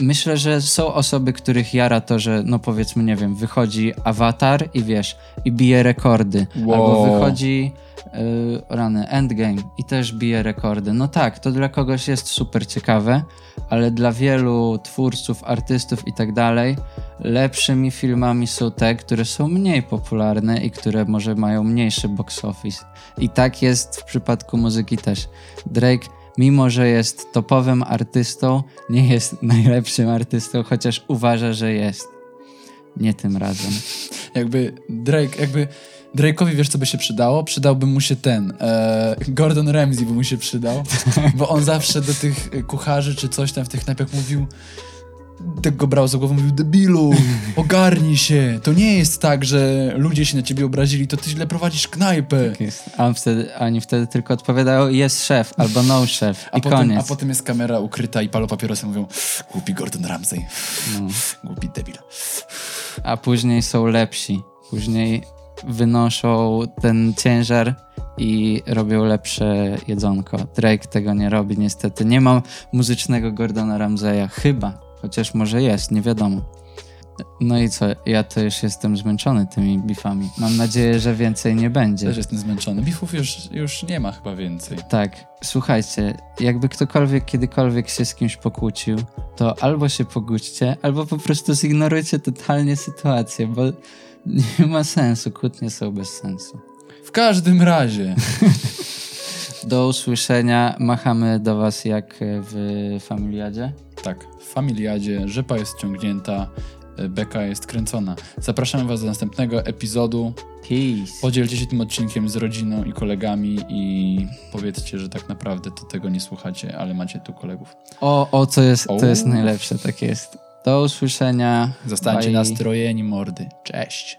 [SPEAKER 1] myślę, że są osoby, których jara to, że no powiedzmy, nie wiem, wychodzi awatar i wiesz, i bije rekordy,
[SPEAKER 2] Wow.
[SPEAKER 1] albo wychodzi yy, rany Endgame i też bije rekordy. No tak, to dla kogoś jest super ciekawe, ale dla wielu twórców, artystów i tak dalej, lepszymi filmami są te, które są mniej popularne i które może mają mniejszy box office. I tak jest w przypadku muzyki też. Drake, mimo że jest topowym artystą, nie jest najlepszym artystą, chociaż uważa, że jest. Nie tym razem.
[SPEAKER 2] Jakby Drake, jakby Drake'owi wiesz, co by się przydało? Przydałby mu się ten, e, Gordon Ramsay by mu się przydał, bo on zawsze do tych e, kucharzy czy coś tam w tych knajpach mówił, tak go brał za głową, mówił, debilu, ogarnij się, to nie jest tak, że ludzie się na ciebie obrazili, to ty źle prowadzisz knajpę.
[SPEAKER 1] Tak jest. A on wtedy, a oni wtedy tylko odpowiadają jest szef albo no szef
[SPEAKER 2] A
[SPEAKER 1] i
[SPEAKER 2] potem,
[SPEAKER 1] koniec.
[SPEAKER 2] a potem jest kamera ukryta i palą papierosy mówią, głupi Gordon Ramsay,
[SPEAKER 1] No.
[SPEAKER 2] głupi debil.
[SPEAKER 1] a później są lepsi. Później wynoszą ten ciężar i robią lepsze jedzonko. Drake tego nie robi niestety. Nie ma muzycznego Gordona Ramsaya. Chyba. Chociaż może jest, nie wiadomo. No i co? Ja to już jestem zmęczony tymi bifami. Mam nadzieję, że więcej nie będzie.
[SPEAKER 2] Też jestem zmęczony. Bifów już, już nie ma chyba więcej.
[SPEAKER 1] Tak, słuchajcie, jakby ktokolwiek kiedykolwiek się z kimś pokłócił, to albo się pogódźcie, albo po prostu zignorujcie totalnie sytuację, bo nie ma sensu, kłótnie są bez sensu.
[SPEAKER 2] W każdym razie,
[SPEAKER 1] Do usłyszenia, machamy do was jak w Familiadzie.
[SPEAKER 2] tak, w familiadzie rzepa jest ciągnięta, e, beka jest kręcona. Zapraszamy was do następnego epizodu.
[SPEAKER 1] Peace.
[SPEAKER 2] Podzielcie się tym odcinkiem z rodziną i kolegami i powiedzcie, że tak naprawdę to tego nie słuchacie, ale macie tu kolegów.
[SPEAKER 1] O, o, co jest, to jest najlepsze, tak jest. Do usłyszenia.
[SPEAKER 2] Zostańcie
[SPEAKER 1] Bye.
[SPEAKER 2] nastrojeni, mordy. Cześć.